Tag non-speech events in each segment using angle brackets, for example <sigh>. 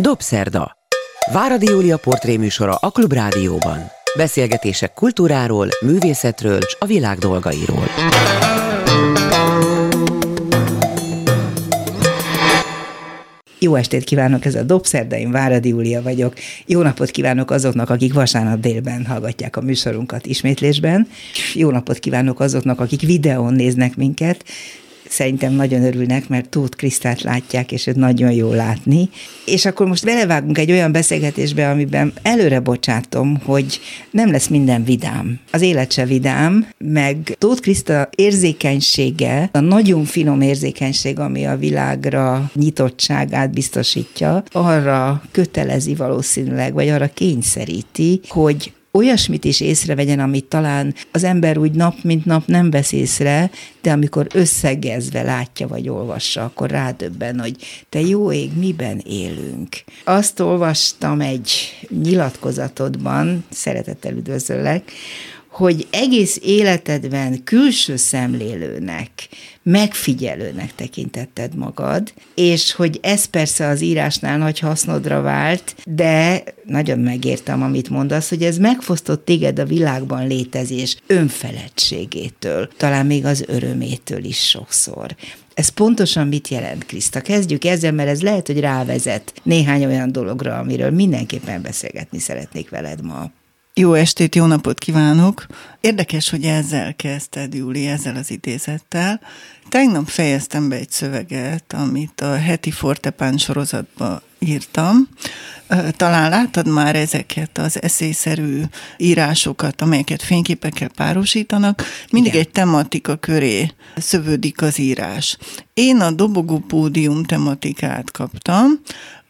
Dobszerda. Váradi Júlia portréműsora a Klubrádióban. Beszélgetések kultúráról, művészetről és a világ dolgairól. Jó estét kívánok, ez a Dobszerda, én Váradi Júlia vagyok. Jó napot kívánok azoknak, akik vasárnap délben hallgatják a műsorunkat ismétlésben. Jó napot kívánok azoknak, akik videón néznek minket szerintem nagyon örülnek, mert Tóth Krisztát látják, és őt nagyon jó látni. És akkor most belevágunk egy olyan beszélgetésbe, amiben előre bocsátom, hogy nem lesz minden vidám. Az élet se vidám, meg Tóth Kriszta érzékenysége, a nagyon finom érzékenység, ami a világra nyitottságát biztosítja, arra kötelezi valószínűleg, vagy arra kényszeríti, hogy olyasmit is észrevegyen, amit talán az ember úgy nap mint nap nem vesz észre, de amikor összegezve látja vagy olvassa, akkor rádöbben, hogy te jó ég, miben élünk. Azt olvastam egy nyilatkozatodban, szeretettel üdvözöllek, hogy egész életedben külső szemlélőnek, megfigyelőnek tekintetted magad, és hogy ez persze az írásnál nagy hasznodra vált, de nagyon megértem, amit mondasz, hogy ez megfosztott téged a világban létezés önfeledtségétől, talán még az örömétől is sokszor. Ez pontosan mit jelent, Kriszta? Kezdjük ezzel, mert ez lehet, hogy rávezet néhány olyan dologra, amiről mindenképpen beszélgetni szeretnék veled ma. Jó estét, jó napot kívánok! Érdekes, hogy ezzel kezdted, Júli, ezzel az idézettel. Tegnap fejeztem be egy szöveget, amit a heti Fortepán sorozatba írtam. Talán láttad már ezeket az eszélyszerű írásokat, amelyeket fényképekkel párosítanak. Mindig Igen. egy tematika köré szövődik az írás. Én a dobogó pódium tematikát kaptam,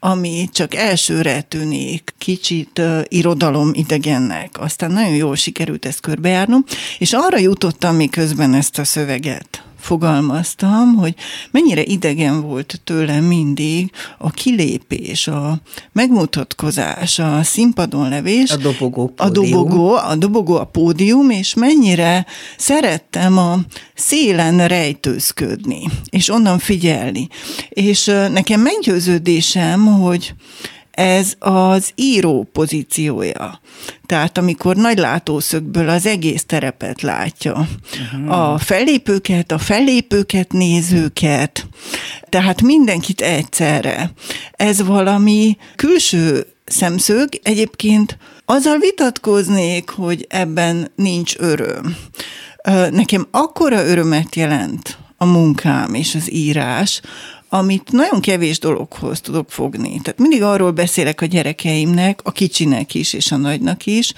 ami csak elsőre tűnik kicsit uh, irodalom idegennek. Aztán nagyon jól sikerült ezt körbejárnom, és arra jutottam miközben ezt a szöveget fogalmaztam, hogy mennyire idegen volt tőlem mindig a kilépés, a megmutatkozás, a színpadon levés. A dobogó pódium. A dobogó, a dobogó a pódium, és mennyire szerettem a szélen rejtőzködni, és onnan figyelni. És nekem meggyőződésem, hogy ez az író pozíciója. Tehát amikor nagy látószögből az egész terepet látja. Uh-huh. A fellépőket, a fellépőket, nézőket, tehát mindenkit egyszerre. Ez valami külső szemszög, egyébként azzal vitatkoznék, hogy ebben nincs öröm. Nekem akkora örömet jelent a munkám és az írás, amit nagyon kevés dologhoz tudok fogni. Tehát mindig arról beszélek a gyerekeimnek, a kicsinek is és a nagynak is,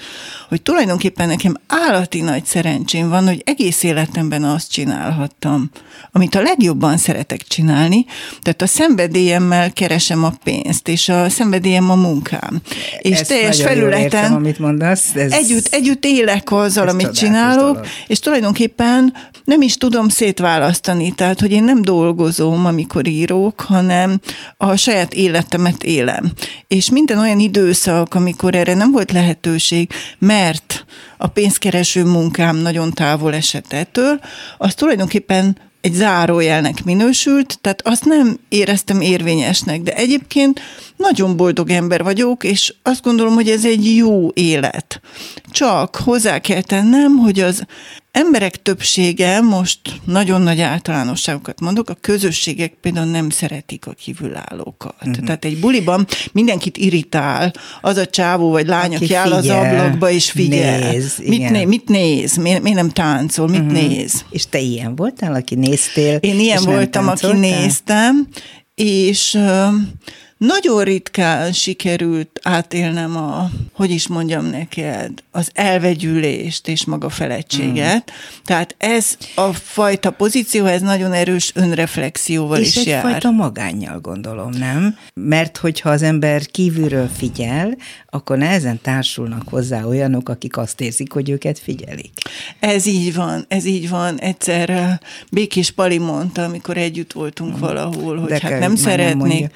hogy tulajdonképpen nekem állati nagy szerencsém van, hogy egész életemben azt csinálhattam, amit a legjobban szeretek csinálni, tehát a szenvedélyemmel keresem a pénzt, és a szenvedélyem a munkám. És Ezt teljes felületen értem, amit mondasz. Ez... Együtt, együtt élek azzal, Ez amit csinálok, dolog. és tulajdonképpen nem is tudom szétválasztani, tehát hogy én nem dolgozom, amikor ír írok, hanem a saját életemet élem. És minden olyan időszak, amikor erre nem volt lehetőség, mert a pénzkereső munkám nagyon távol esett ettől, az tulajdonképpen egy zárójelnek minősült, tehát azt nem éreztem érvényesnek, de egyébként nagyon boldog ember vagyok, és azt gondolom, hogy ez egy jó élet. Csak hozzá kell tennem, hogy az emberek többsége, most nagyon nagy általánosságokat mondok, a közösségek például nem szeretik a kívülállókat. Uh-huh. Tehát egy buliban mindenkit irritál az a csávó vagy lány, aki, aki áll az ablakba és figyel. Néz, mit, né, mit néz? Miért, miért nem táncol? Mit uh-huh. néz? És te ilyen voltál, aki néztél? Én ilyen voltam, aki néztem, és nagyon ritkán sikerült átélnem a, hogy is mondjam neked, az elvegyülést és maga feledtséget. Mm. Tehát ez a fajta pozíció, ez nagyon erős önreflexióval és is jár. És egyfajta magánnyal gondolom, nem? Mert hogyha az ember kívülről figyel, akkor nehezen társulnak hozzá olyanok, akik azt érzik, hogy őket figyelik. Ez így van, ez így van. Egyszer Békés Pali mondta, amikor együtt voltunk mm. valahol, hogy De hát nem szeretnék.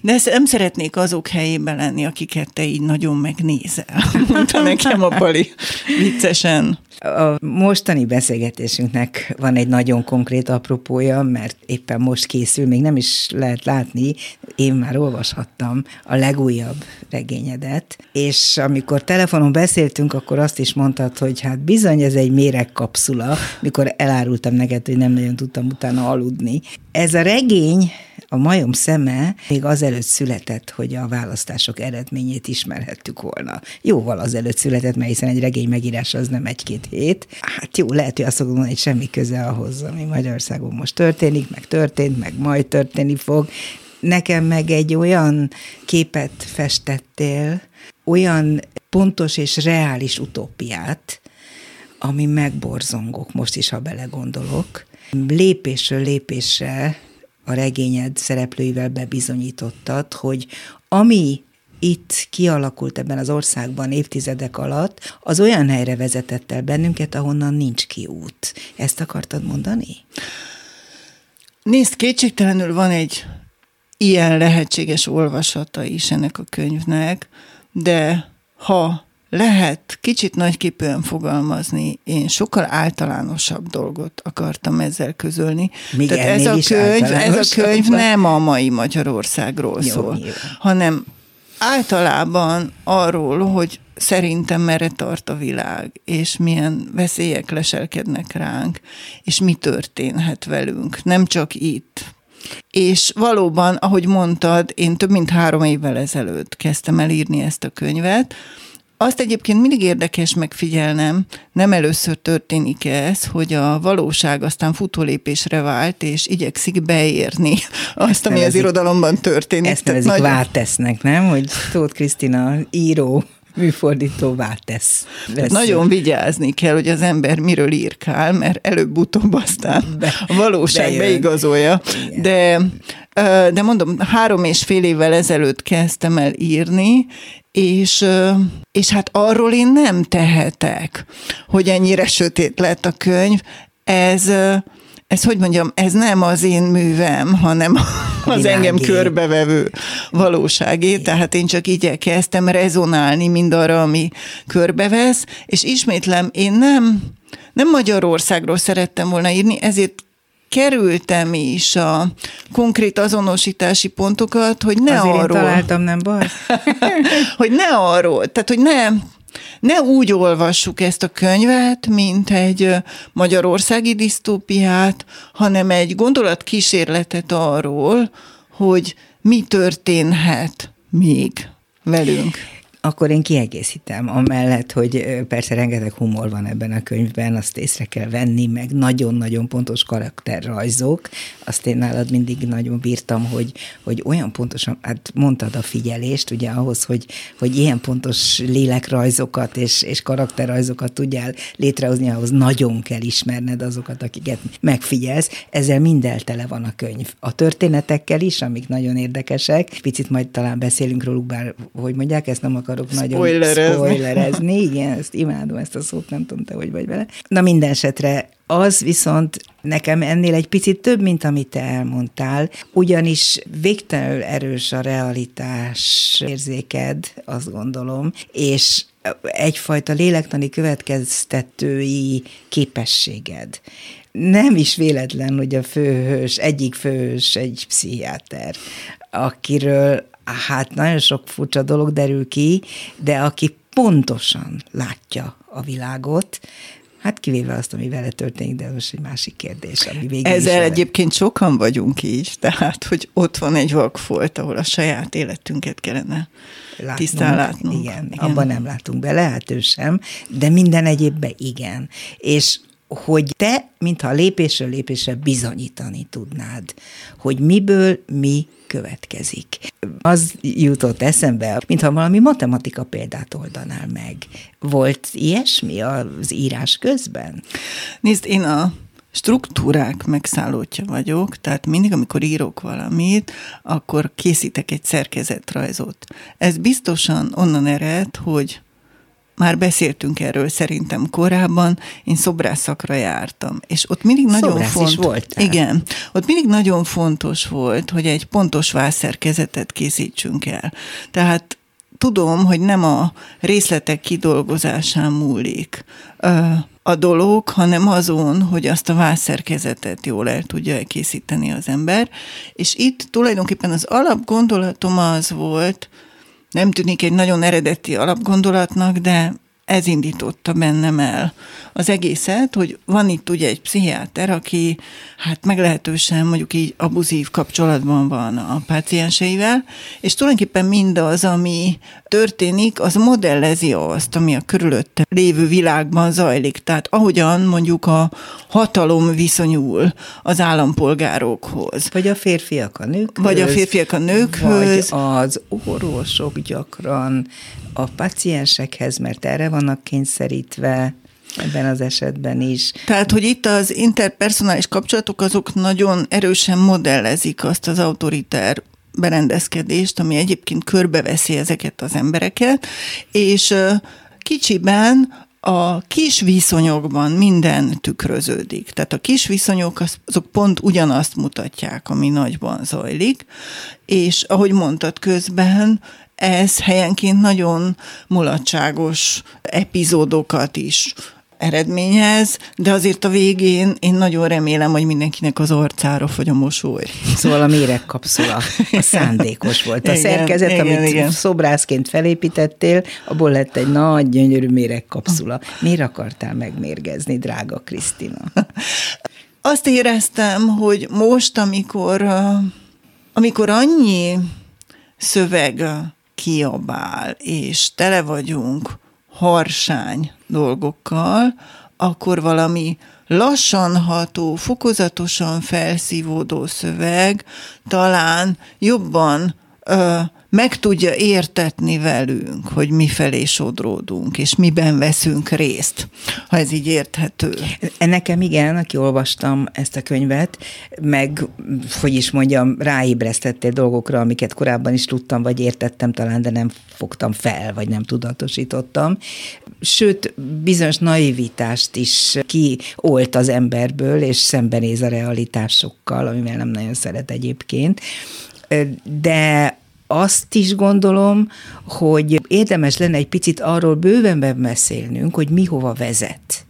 Nem de nem szeretnék azok helyében lenni, akiket te így nagyon megnézel, <laughs> mondta nekem a Pali viccesen. A mostani beszélgetésünknek van egy nagyon konkrét apropója, mert éppen most készül, még nem is lehet látni, én már olvashattam a legújabb regényedet, és amikor telefonon beszéltünk, akkor azt is mondtad, hogy hát bizony ez egy méregkapszula, mikor elárultam neked, hogy nem nagyon tudtam utána aludni. Ez a regény a majom szeme még azelőtt született, hogy a választások eredményét ismerhettük volna. Jóval azelőtt született, mert hiszen egy regény megírása az nem egy-két hét. Hát jó, lehet, hogy azt fogom mondani, hogy semmi köze ahhoz, ami Magyarországon most történik, meg történt, meg majd történni fog. Nekem meg egy olyan képet festettél, olyan pontos és reális utópiát, ami megborzongok, most is, ha belegondolok. Lépésről lépésre a regényed szereplőivel bebizonyítottad, hogy ami itt kialakult ebben az országban évtizedek alatt, az olyan helyre vezetett el bennünket, ahonnan nincs kiút. Ezt akartad mondani? Nézd, kétségtelenül van egy ilyen lehetséges olvasata is ennek a könyvnek, de ha lehet kicsit nagyképűen fogalmazni, én sokkal általánosabb dolgot akartam ezzel közölni. Még Tehát ez a, könyv, ez a könyv nem a mai Magyarországról Jó, szól, nyilván. hanem általában arról, hogy szerintem merre tart a világ, és milyen veszélyek leselkednek ránk, és mi történhet velünk, nem csak itt. És valóban, ahogy mondtad, én több mint három évvel ezelőtt kezdtem el írni ezt a könyvet, azt egyébként mindig érdekes megfigyelnem, nem először történik ez, hogy a valóság aztán futólépésre vált, és igyekszik beérni azt, ami az irodalomban történik. Ezt nevezik nagyon... vártesznek, nem? Hogy Tóth Krisztina író műfordítóvá tesz. Nagyon vigyázni kell, hogy az ember miről írkál, mert előbb-utóbb aztán Be, a valóság bejön. beigazolja. De, de mondom, három és fél évvel ezelőtt kezdtem el írni, és, és hát arról én nem tehetek, hogy ennyire sötét lett a könyv. Ez, ez hogy mondjam, ez nem az én művem, hanem <laughs> az engem körbevevő valóságé, tehát én csak igyekeztem rezonálni mindarra, ami körbevesz, és ismétlem, én nem, nem Magyarországról szerettem volna írni, ezért kerültem is a konkrét azonosítási pontokat, hogy ne Azért arról... Én találtam, nem baj? <laughs> hogy ne arról, tehát hogy ne, ne úgy olvassuk ezt a könyvet, mint egy magyarországi disztópiát, hanem egy gondolatkísérletet arról, hogy mi történhet még velünk. Akkor én kiegészítem, amellett, hogy persze rengeteg humor van ebben a könyvben, azt észre kell venni, meg nagyon-nagyon pontos karakterrajzok. Azt én nálad mindig nagyon bírtam, hogy, hogy olyan pontosan, hát mondtad a figyelést, ugye ahhoz, hogy, hogy ilyen pontos lélekrajzokat és, és karakterrajzokat tudjál létrehozni, ahhoz nagyon kell ismerned azokat, akiket megfigyelsz. Ezzel minden tele van a könyv. A történetekkel is, amik nagyon érdekesek. Picit majd talán beszélünk róluk, bár hogy mondják, ezt nem akar akarok nagyon spoilerezni. Igen, ezt imádom, ezt a szót, nem tudom, te hogy vagy vele. Na minden esetre az viszont nekem ennél egy picit több, mint amit te elmondtál, ugyanis végtelenül erős a realitás érzéked, azt gondolom, és egyfajta lélektani következtetői képességed. Nem is véletlen, hogy a főhős, egyik főhős egy pszichiáter, akiről hát nagyon sok furcsa dolog derül ki, de aki pontosan látja a világot, Hát kivéve azt, ami vele történik, de most egy másik kérdés, ami végül Ezzel egyébként sokan vagyunk így, tehát, hogy ott van egy vakfolt, ahol a saját életünket kellene látnunk, tisztán látnunk. Igen, igen, abban nem látunk bele, hát ő sem, de minden egyébben igen. És hogy te, mintha lépésről lépésre bizonyítani tudnád, hogy miből mi következik. Az jutott eszembe, mintha valami matematika példát oldanál meg. Volt ilyesmi az írás közben? Nézd, én a struktúrák megszállótja vagyok, tehát mindig, amikor írok valamit, akkor készítek egy szerkezetrajzot. Ez biztosan onnan ered, hogy már beszéltünk erről szerintem korábban, én szobrászakra jártam, és ott mindig nagyon Szobrász fontos. is voltál. Igen, ott mindig nagyon fontos volt, hogy egy pontos vászszerkezetet készítsünk el. Tehát tudom, hogy nem a részletek kidolgozásán múlik a dolog, hanem azon, hogy azt a vászszerkezetet jól el tudja elkészíteni az ember. És itt tulajdonképpen az alapgondolatom az volt, nem tűnik egy nagyon eredeti alapgondolatnak, de ez indította bennem el az egészet, hogy van itt ugye egy pszichiáter, aki hát meglehetősen mondjuk így abuzív kapcsolatban van a pácienseivel, és tulajdonképpen mindaz, ami történik, az modellezi azt, ami a körülötte lévő világban zajlik. Tehát ahogyan mondjuk a hatalom viszonyul az állampolgárokhoz. Vagy a férfiak a nőkhöz. Vagy a férfiak a nőkhöz. Vagy az orvosok gyakran a paciensekhez, mert erre vannak kényszerítve ebben az esetben is. Tehát, hogy itt az interpersonális kapcsolatok azok nagyon erősen modellezik azt az autoriter berendezkedést, ami egyébként körbeveszi ezeket az embereket, és kicsiben a kis viszonyokban minden tükröződik. Tehát a kis viszonyok azok pont ugyanazt mutatják, ami nagyban zajlik, és ahogy mondtad közben, ez helyenként nagyon mulatságos epizódokat is eredményez, de azért a végén én nagyon remélem, hogy mindenkinek az arcára fogy a mosoly. Szóval a méregkapszula a szándékos volt. A igen, szerkezet, igen, amit igen. szobrászként felépítettél, abból lett egy nagy, gyönyörű méregkapszula. Miért akartál megmérgezni, drága Krisztina? Azt éreztem, hogy most, amikor, amikor annyi szöveg kiabál, és tele vagyunk harsány dolgokkal, akkor valami lassan ható, fokozatosan felszívódó szöveg talán jobban ö, meg tudja értetni velünk, hogy mi felé sodródunk, és miben veszünk részt, ha ez így érthető. Nekem igen, aki olvastam ezt a könyvet, meg, hogy is mondjam, ráébresztettél dolgokra, amiket korábban is tudtam, vagy értettem talán, de nem fogtam fel, vagy nem tudatosítottam. Sőt, bizonyos naivitást is kiolt az emberből, és szembenéz a realitásokkal, amivel nem nagyon szeret egyébként. De azt is gondolom, hogy érdemes lenne egy picit arról bővenben beszélnünk, hogy mi hova vezet.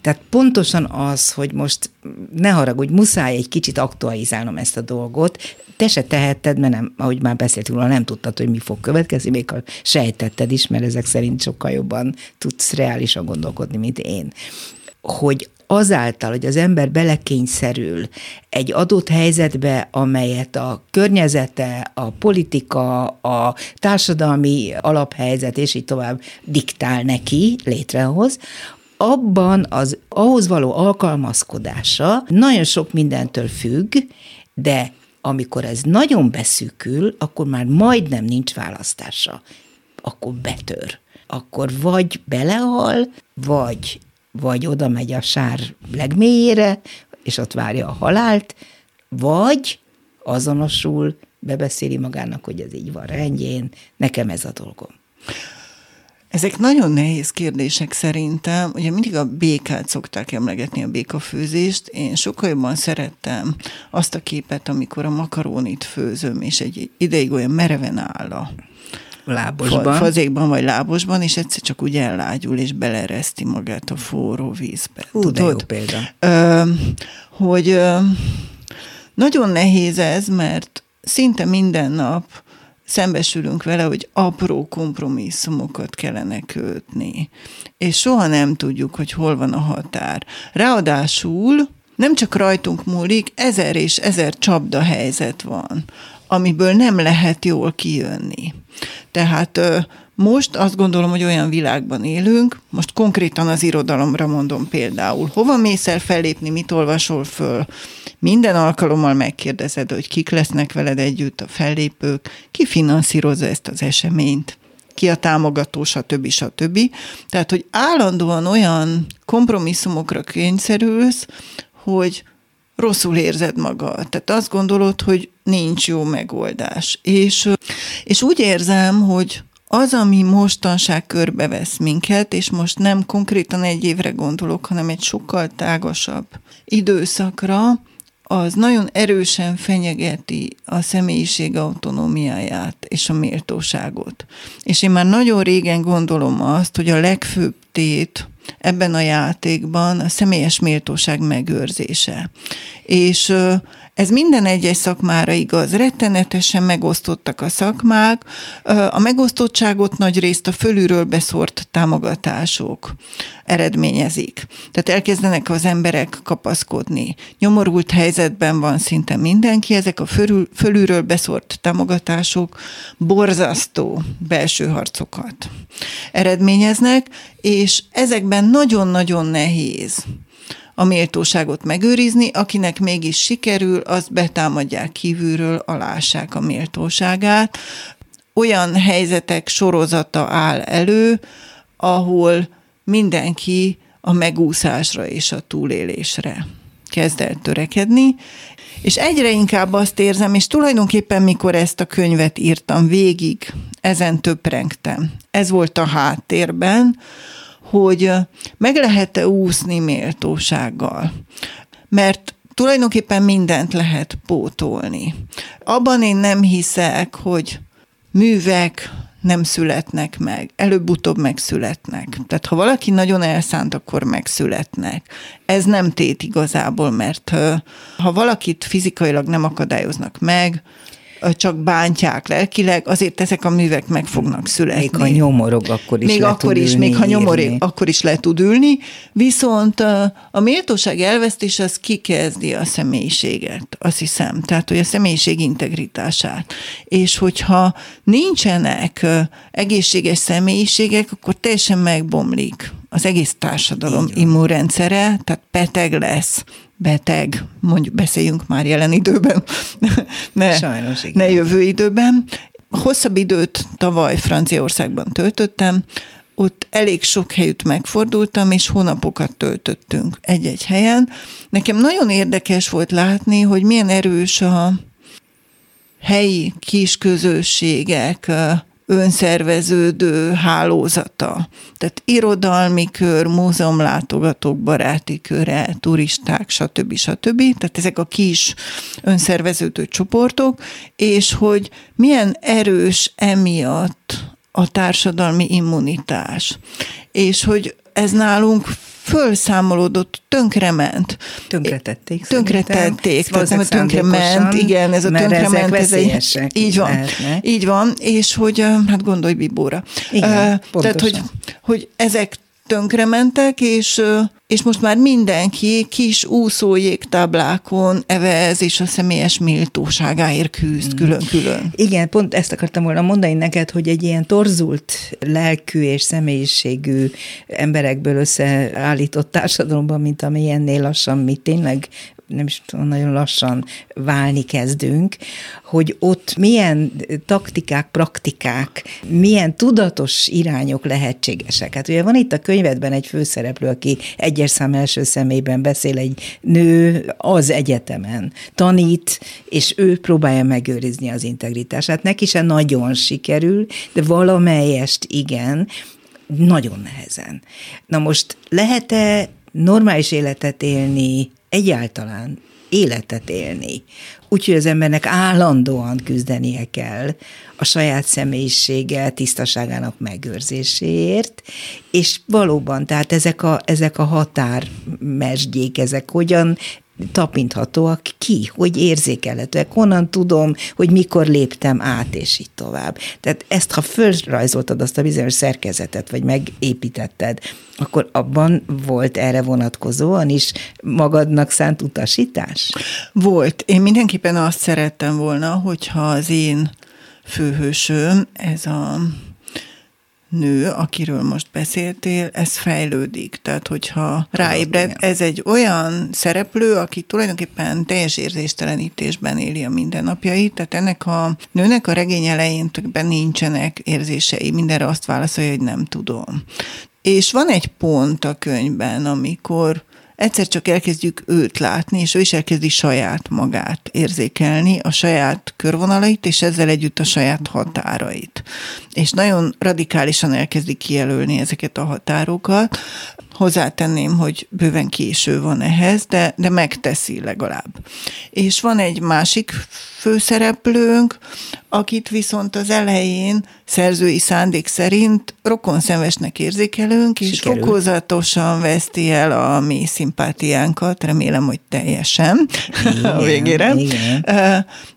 Tehát pontosan az, hogy most ne haragudj, muszáj egy kicsit aktualizálnom ezt a dolgot, te se tehetted, mert nem, ahogy már beszéltünk róla, nem tudtad, hogy mi fog következni, még ha sejtetted is, mert ezek szerint sokkal jobban tudsz reálisan gondolkodni, mint én. Hogy azáltal, hogy az ember belekényszerül egy adott helyzetbe, amelyet a környezete, a politika, a társadalmi alaphelyzet, és így tovább diktál neki, létrehoz, abban az ahhoz való alkalmazkodása nagyon sok mindentől függ, de amikor ez nagyon beszűkül, akkor már majdnem nincs választása. Akkor betör. Akkor vagy belehal, vagy vagy oda megy a sár legmélyére, és ott várja a halált, vagy azonosul, bebeszéli magának, hogy ez így van rendjén, nekem ez a dolgom. Ezek nagyon nehéz kérdések szerintem. Ugye mindig a békát szokták emlegetni, a békafőzést. Én sokkal jobban szerettem azt a képet, amikor a makarónit főzöm, és egy ideig olyan mereven áll a lábosban. Fazékban vagy lábosban, és egyszer csak úgy ellágyul, és belereszti magát a forró vízbe. Hú, Tudod? jó példa. Ö, hogy ö, nagyon nehéz ez, mert szinte minden nap szembesülünk vele, hogy apró kompromisszumokat kellene kötni. És soha nem tudjuk, hogy hol van a határ. Ráadásul nem csak rajtunk múlik, ezer és ezer csapda helyzet van, amiből nem lehet jól kijönni. Tehát most azt gondolom, hogy olyan világban élünk, most konkrétan az irodalomra mondom például, hova mész el fellépni, mit olvasol föl, minden alkalommal megkérdezed, hogy kik lesznek veled együtt a fellépők, ki finanszírozza ezt az eseményt, ki a támogató, stb. stb. Tehát, hogy állandóan olyan kompromisszumokra kényszerülsz, hogy rosszul érzed magad. Tehát azt gondolod, hogy nincs jó megoldás. És, és úgy érzem, hogy az, ami mostanság körbevesz minket, és most nem konkrétan egy évre gondolok, hanem egy sokkal tágasabb időszakra, az nagyon erősen fenyegeti a személyiség autonómiáját és a méltóságot. És én már nagyon régen gondolom azt, hogy a legfőbb tét ebben a játékban a személyes méltóság megőrzése. És ez minden egyes szakmára igaz. Rettenetesen megosztottak a szakmák. A megosztottságot nagy részt a fölülről beszort támogatások eredményezik. Tehát elkezdenek az emberek kapaszkodni. Nyomorult helyzetben van szinte mindenki, ezek a fölül, fölülről beszort támogatások borzasztó belső harcokat eredményeznek, és ezekben nagyon-nagyon nehéz a méltóságot megőrizni, akinek mégis sikerül, azt betámadják kívülről, alássák a méltóságát. Olyan helyzetek sorozata áll elő, ahol mindenki a megúszásra és a túlélésre kezd el törekedni, és egyre inkább azt érzem, és tulajdonképpen mikor ezt a könyvet írtam végig, ezen töprengtem. Ez volt a háttérben, hogy meg lehet-e úszni méltósággal. Mert tulajdonképpen mindent lehet pótolni. Abban én nem hiszek, hogy művek nem születnek meg, előbb-utóbb megszületnek. Tehát ha valaki nagyon elszánt, akkor megszületnek. Ez nem tét igazából, mert ha valakit fizikailag nem akadályoznak meg, csak bántják lelkileg, azért ezek a művek meg fognak születni. Még ha nyomorog, akkor is még le akkor tud is, ülni, még ha nyomorog, írni. akkor is le tud ülni, viszont a méltóság elvesztés az kikezdi a személyiséget, azt hiszem, tehát hogy a személyiség integritását. És hogyha nincsenek egészséges személyiségek, akkor teljesen megbomlik az egész társadalom immunrendszere, tehát beteg lesz, beteg, mondjuk beszéljünk már jelen időben, <laughs> ne, Sajnos, igen. ne jövő időben. Hosszabb időt tavaly Franciaországban töltöttem, ott elég sok helyütt megfordultam, és hónapokat töltöttünk egy-egy helyen. Nekem nagyon érdekes volt látni, hogy milyen erős a helyi kis közösségek önszerveződő hálózata. Tehát irodalmi kör, múzeumlátogatók, baráti köre, turisták, stb. stb. Tehát ezek a kis önszerveződő csoportok, és hogy milyen erős emiatt a társadalmi immunitás. És hogy ez nálunk fölszámolódott, tönkrement. Tönkretették. Tönkretették, tehát nem a tönkrement, igen, ez a tönkrement. ez egy, így van, lehetnek. így van, és hogy, hát gondolj Bibóra. Igen, Ö, Tehát, hogy, hogy ezek tönkrementek, és, és most már mindenki kis úszójégtáblákon evez, és a személyes méltóságáért küzd külön-külön. Igen, pont ezt akartam volna mondani neked, hogy egy ilyen torzult lelkű és személyiségű emberekből összeállított társadalomban, mint amilyennél lassan mi tényleg nem is tudom, nagyon lassan válni kezdünk, hogy ott milyen taktikák, praktikák, milyen tudatos irányok lehetségesek. Hát ugye van itt a könyvedben egy főszereplő, aki egyes szám első személyben beszél egy nő az egyetemen, tanít, és ő próbálja megőrizni az integritását. Neki se nagyon sikerül, de valamelyest igen, nagyon nehezen. Na most lehet-e normális életet élni, egyáltalán életet élni, úgyhogy az embernek állandóan küzdenie kell a saját személyisége tisztaságának megőrzéséért, és valóban, tehát ezek a, ezek a határmesdjék, ezek hogyan tapinthatóak ki, hogy érzékelhetőek, honnan tudom, hogy mikor léptem át, és így tovább. Tehát ezt, ha fölrajzoltad azt a bizonyos szerkezetet, vagy megépítetted, akkor abban volt erre vonatkozóan is magadnak szánt utasítás? Volt. Én mindenképpen azt szerettem volna, hogyha az én főhősöm, ez a nő, akiről most beszéltél, ez fejlődik. Tehát, hogyha ráébred, ez egy olyan szereplő, aki tulajdonképpen teljes érzéstelenítésben éli a mindennapjait, tehát ennek a nőnek a regény elején nincsenek érzései, mindenre azt válaszolja, hogy nem tudom. És van egy pont a könyvben, amikor egyszer csak elkezdjük őt látni, és ő is elkezdi saját magát érzékelni, a saját körvonalait, és ezzel együtt a saját határait. És nagyon radikálisan elkezdi kijelölni ezeket a határokat, Hozzátenném, hogy bőven késő van ehhez, de, de megteszi legalább. És van egy másik főszereplőnk, akit viszont az elején szerzői szándék szerint rokonszenvesnek érzékelünk, és Sikerül. fokozatosan veszti el a mi szimpátiánkat, remélem, hogy teljesen igen, a végére. Igen.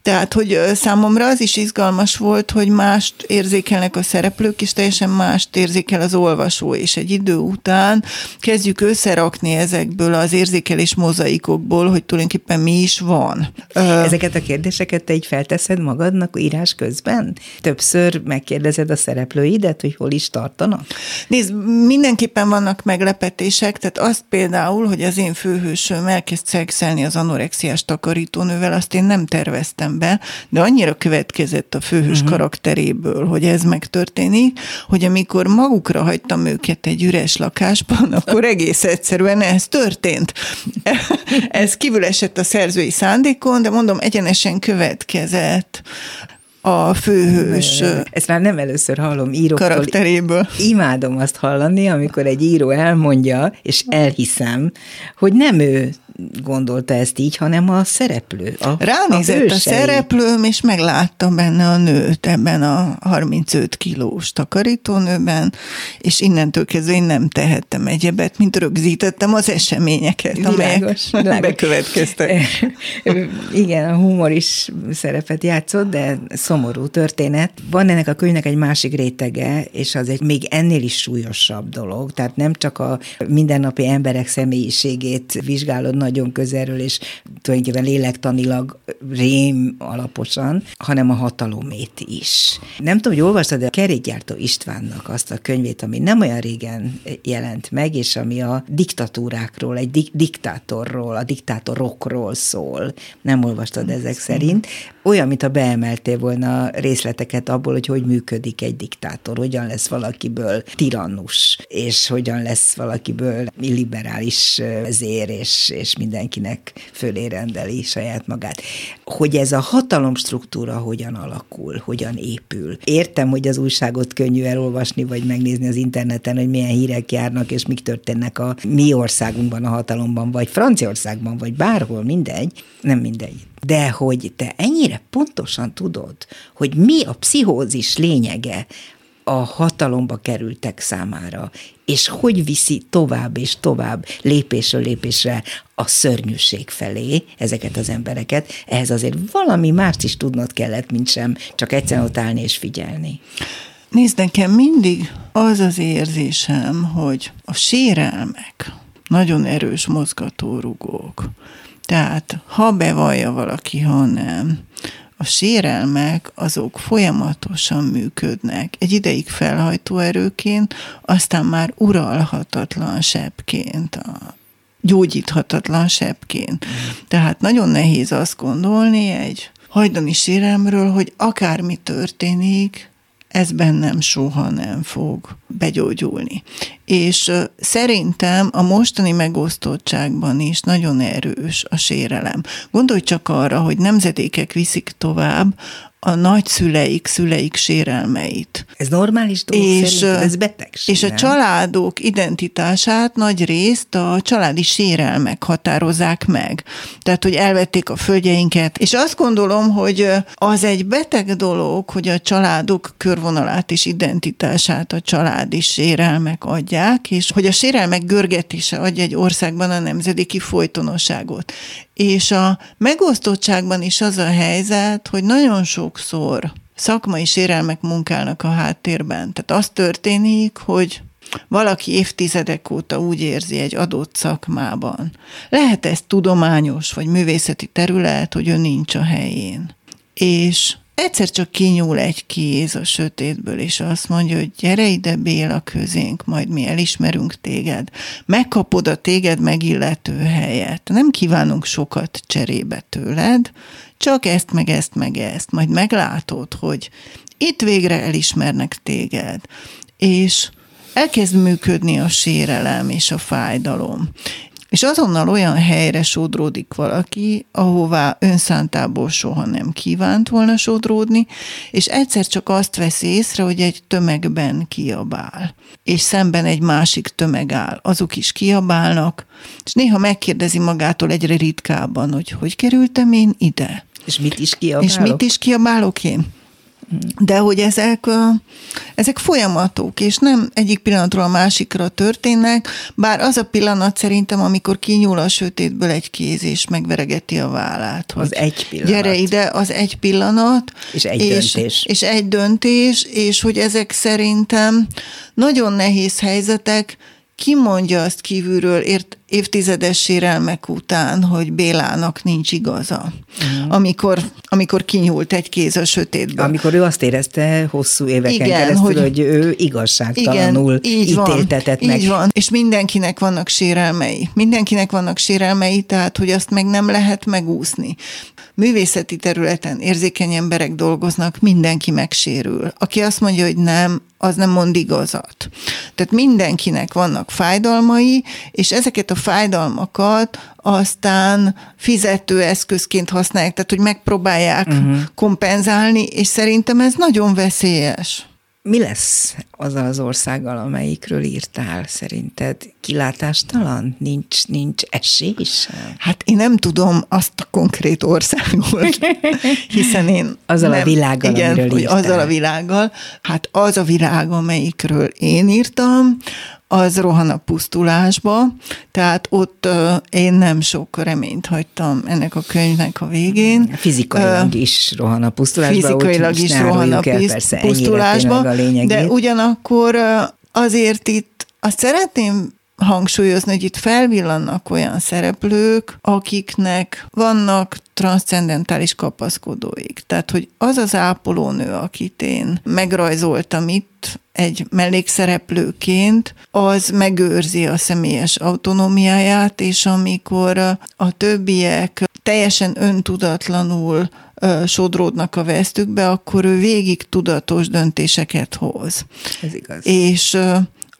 Tehát, hogy számomra az is izgalmas volt, hogy mást érzékelnek a szereplők, és teljesen mást érzékel az olvasó, és egy idő után kezdjük összerakni ezekből az érzékelés mozaikokból, hogy tulajdonképpen mi is van. Ezeket a kérdéseket te így felteszed magadnak írás közben? Többször megkérdezed a szereplőidet, hogy hol is tartanak? Nézd, mindenképpen vannak meglepetések, tehát azt például, hogy az én főhősöm elkezd szexelni az anorexiás takarítónővel, azt én nem terveztem be, de annyira következett a főhős uh-huh. karakteréből, hogy ez megtörténik, hogy amikor magukra hagytam őket egy üres lakásban, <laughs> akkor egész egyszerűen ez történt. <laughs> ez kívül esett a szerzői szándékon, de mondom, egyenesen következett a főhős. Ezt már nem először hallom íróktól. Karakteréből. Imádom azt hallani, amikor egy író elmondja, és elhiszem, hogy nem ő gondolta ezt így, hanem a szereplő. A, Ránézett a, a szereplőm, és meglátta benne a nőt ebben a 35 kilós takarítónőben, és innentől kezdve én nem tehettem egyebet, mint rögzítettem az eseményeket, világos, amelyek világos. bekövetkeztek. <laughs> Igen, a humor is szerepet játszott, de szomorú történet. Van ennek a könyvnek egy másik rétege, és az egy még ennél is súlyosabb dolog, tehát nem csak a mindennapi emberek személyiségét vizsgálod nagyon közelről, és tulajdonképpen lélektanilag rém alaposan, hanem a hatalomét is. Nem tudom, hogy olvastad, de a kerékgyártó Istvánnak azt a könyvét, ami nem olyan régen jelent meg, és ami a diktatúrákról, egy dik- diktátorról, a diktátorokról szól. Nem olvastad ezek szerint. Olyan, mint a beemeltél volna részleteket abból, hogy hogy működik egy diktátor, hogyan lesz valakiből tirannus, és hogyan lesz valakiből illiberális zér, és, és mindenkinek fölé rendeli saját magát. Hogy ez a hatalomstruktúra hogyan alakul, hogyan épül. Értem, hogy az újságot könnyű elolvasni, vagy megnézni az interneten, hogy milyen hírek járnak, és mik történnek a mi országunkban, a hatalomban, vagy Franciaországban, vagy bárhol, mindegy, nem mindegy. De hogy te ennyire pontosan tudod, hogy mi a pszichózis lényege, a hatalomba kerültek számára, és hogy viszi tovább és tovább lépésről lépésre a szörnyűség felé ezeket az embereket, ehhez azért valami mást is tudnod kellett, mint sem csak egyszerűen ott állni és figyelni. Nézd, nekem mindig az az érzésem, hogy a sérelmek nagyon erős mozgatórugók. Tehát ha bevallja valaki, ha nem, a sérelmek azok folyamatosan működnek. Egy ideig felhajtó erőként, aztán már uralhatatlan sebként, a gyógyíthatatlan sebként. Tehát nagyon nehéz azt gondolni egy hajdani sérelmről, hogy akármi történik, ez bennem soha nem fog begyógyulni. És szerintem a mostani megosztottságban is nagyon erős a sérelem. Gondolj csak arra, hogy nemzedékek viszik tovább a nagyszüleik, szüleik sérelmeit. Ez normális dolog és, szerint, ez betegség. És a családok identitását nagy részt a családi sérelmek határozzák meg. Tehát, hogy elvették a földjeinket. És azt gondolom, hogy az egy beteg dolog, hogy a családok körvonalát és identitását a családi sérelmek adják, és hogy a sérelmek görgetése adja egy országban a nemzedéki folytonosságot. És a megosztottságban is az a helyzet, hogy nagyon sokszor szakmai sérelmek munkálnak a háttérben. Tehát az történik, hogy valaki évtizedek óta úgy érzi egy adott szakmában. Lehet ez tudományos vagy művészeti terület, hogy ő nincs a helyén. És egyszer csak kinyúl egy kéz a sötétből, és azt mondja, hogy gyere ide Béla közénk, majd mi elismerünk téged. Megkapod a téged megillető helyet. Nem kívánunk sokat cserébe tőled, csak ezt, meg ezt, meg ezt. Majd meglátod, hogy itt végre elismernek téged. És elkezd működni a sérelem és a fájdalom. És azonnal olyan helyre sodródik valaki, ahová önszántából soha nem kívánt volna sodródni, és egyszer csak azt veszi észre, hogy egy tömegben kiabál, és szemben egy másik tömeg áll. Azok is kiabálnak, és néha megkérdezi magától egyre ritkábban, hogy hogy kerültem én ide? És mit is kiabálok? És mit is kiabálok én? De hogy ezek, ezek folyamatok, és nem egyik pillanatról a másikra történnek, bár az a pillanat szerintem, amikor kinyúl a sötétből egy kéz, és megveregeti a vállát. Az egy pillanat. Gyere ide, az egy pillanat. És egy és, döntés. És egy döntés, és hogy ezek szerintem nagyon nehéz helyzetek, ki mondja azt kívülről ért, évtizedes sérelmek után, hogy Bélának nincs igaza, uh-huh. amikor, amikor kinyúlt egy kéz a sötétből. Amikor ő azt érezte hosszú éveken igen, keresztül, hogy, hogy ő igazságtalanul igen, így ítéltetett van, meg. Így van, és mindenkinek vannak sérelmei. Mindenkinek vannak sérelmei, tehát hogy azt meg nem lehet megúszni. Művészeti területen érzékeny emberek dolgoznak, mindenki megsérül. Aki azt mondja, hogy nem, az nem mond igazat. Tehát mindenkinek vannak fájdalmai, és ezeket a fájdalmakat aztán fizetőeszközként használják, tehát hogy megpróbálják uh-huh. kompenzálni, és szerintem ez nagyon veszélyes. Mi lesz azzal az országgal, amelyikről írtál, szerinted? Kilátástalan? Nincs, nincs esély sem? Hát én nem tudom azt a konkrét országot, <laughs> hiszen én... Azzal nem, a világgal, igen, amiről írtál. azzal a világgal. Hát az a világ, amelyikről én írtam, az rohan a pusztulásba, tehát ott uh, én nem sok reményt hagytam ennek a könyvnek a végén. Fizikailag uh, is rohan a pusztulásba. Fizikailag is rohan a el, persze, pusztulásba, de ugyanakkor uh, azért itt azt szeretném hangsúlyozni, hogy itt felvillannak olyan szereplők, akiknek vannak transzcendentális kapaszkodóik. Tehát, hogy az az ápolónő, akit én megrajzoltam itt, egy mellékszereplőként, az megőrzi a személyes autonómiáját, és amikor a többiek teljesen öntudatlanul sodródnak a vesztükbe, akkor ő végig tudatos döntéseket hoz. Ez igaz. És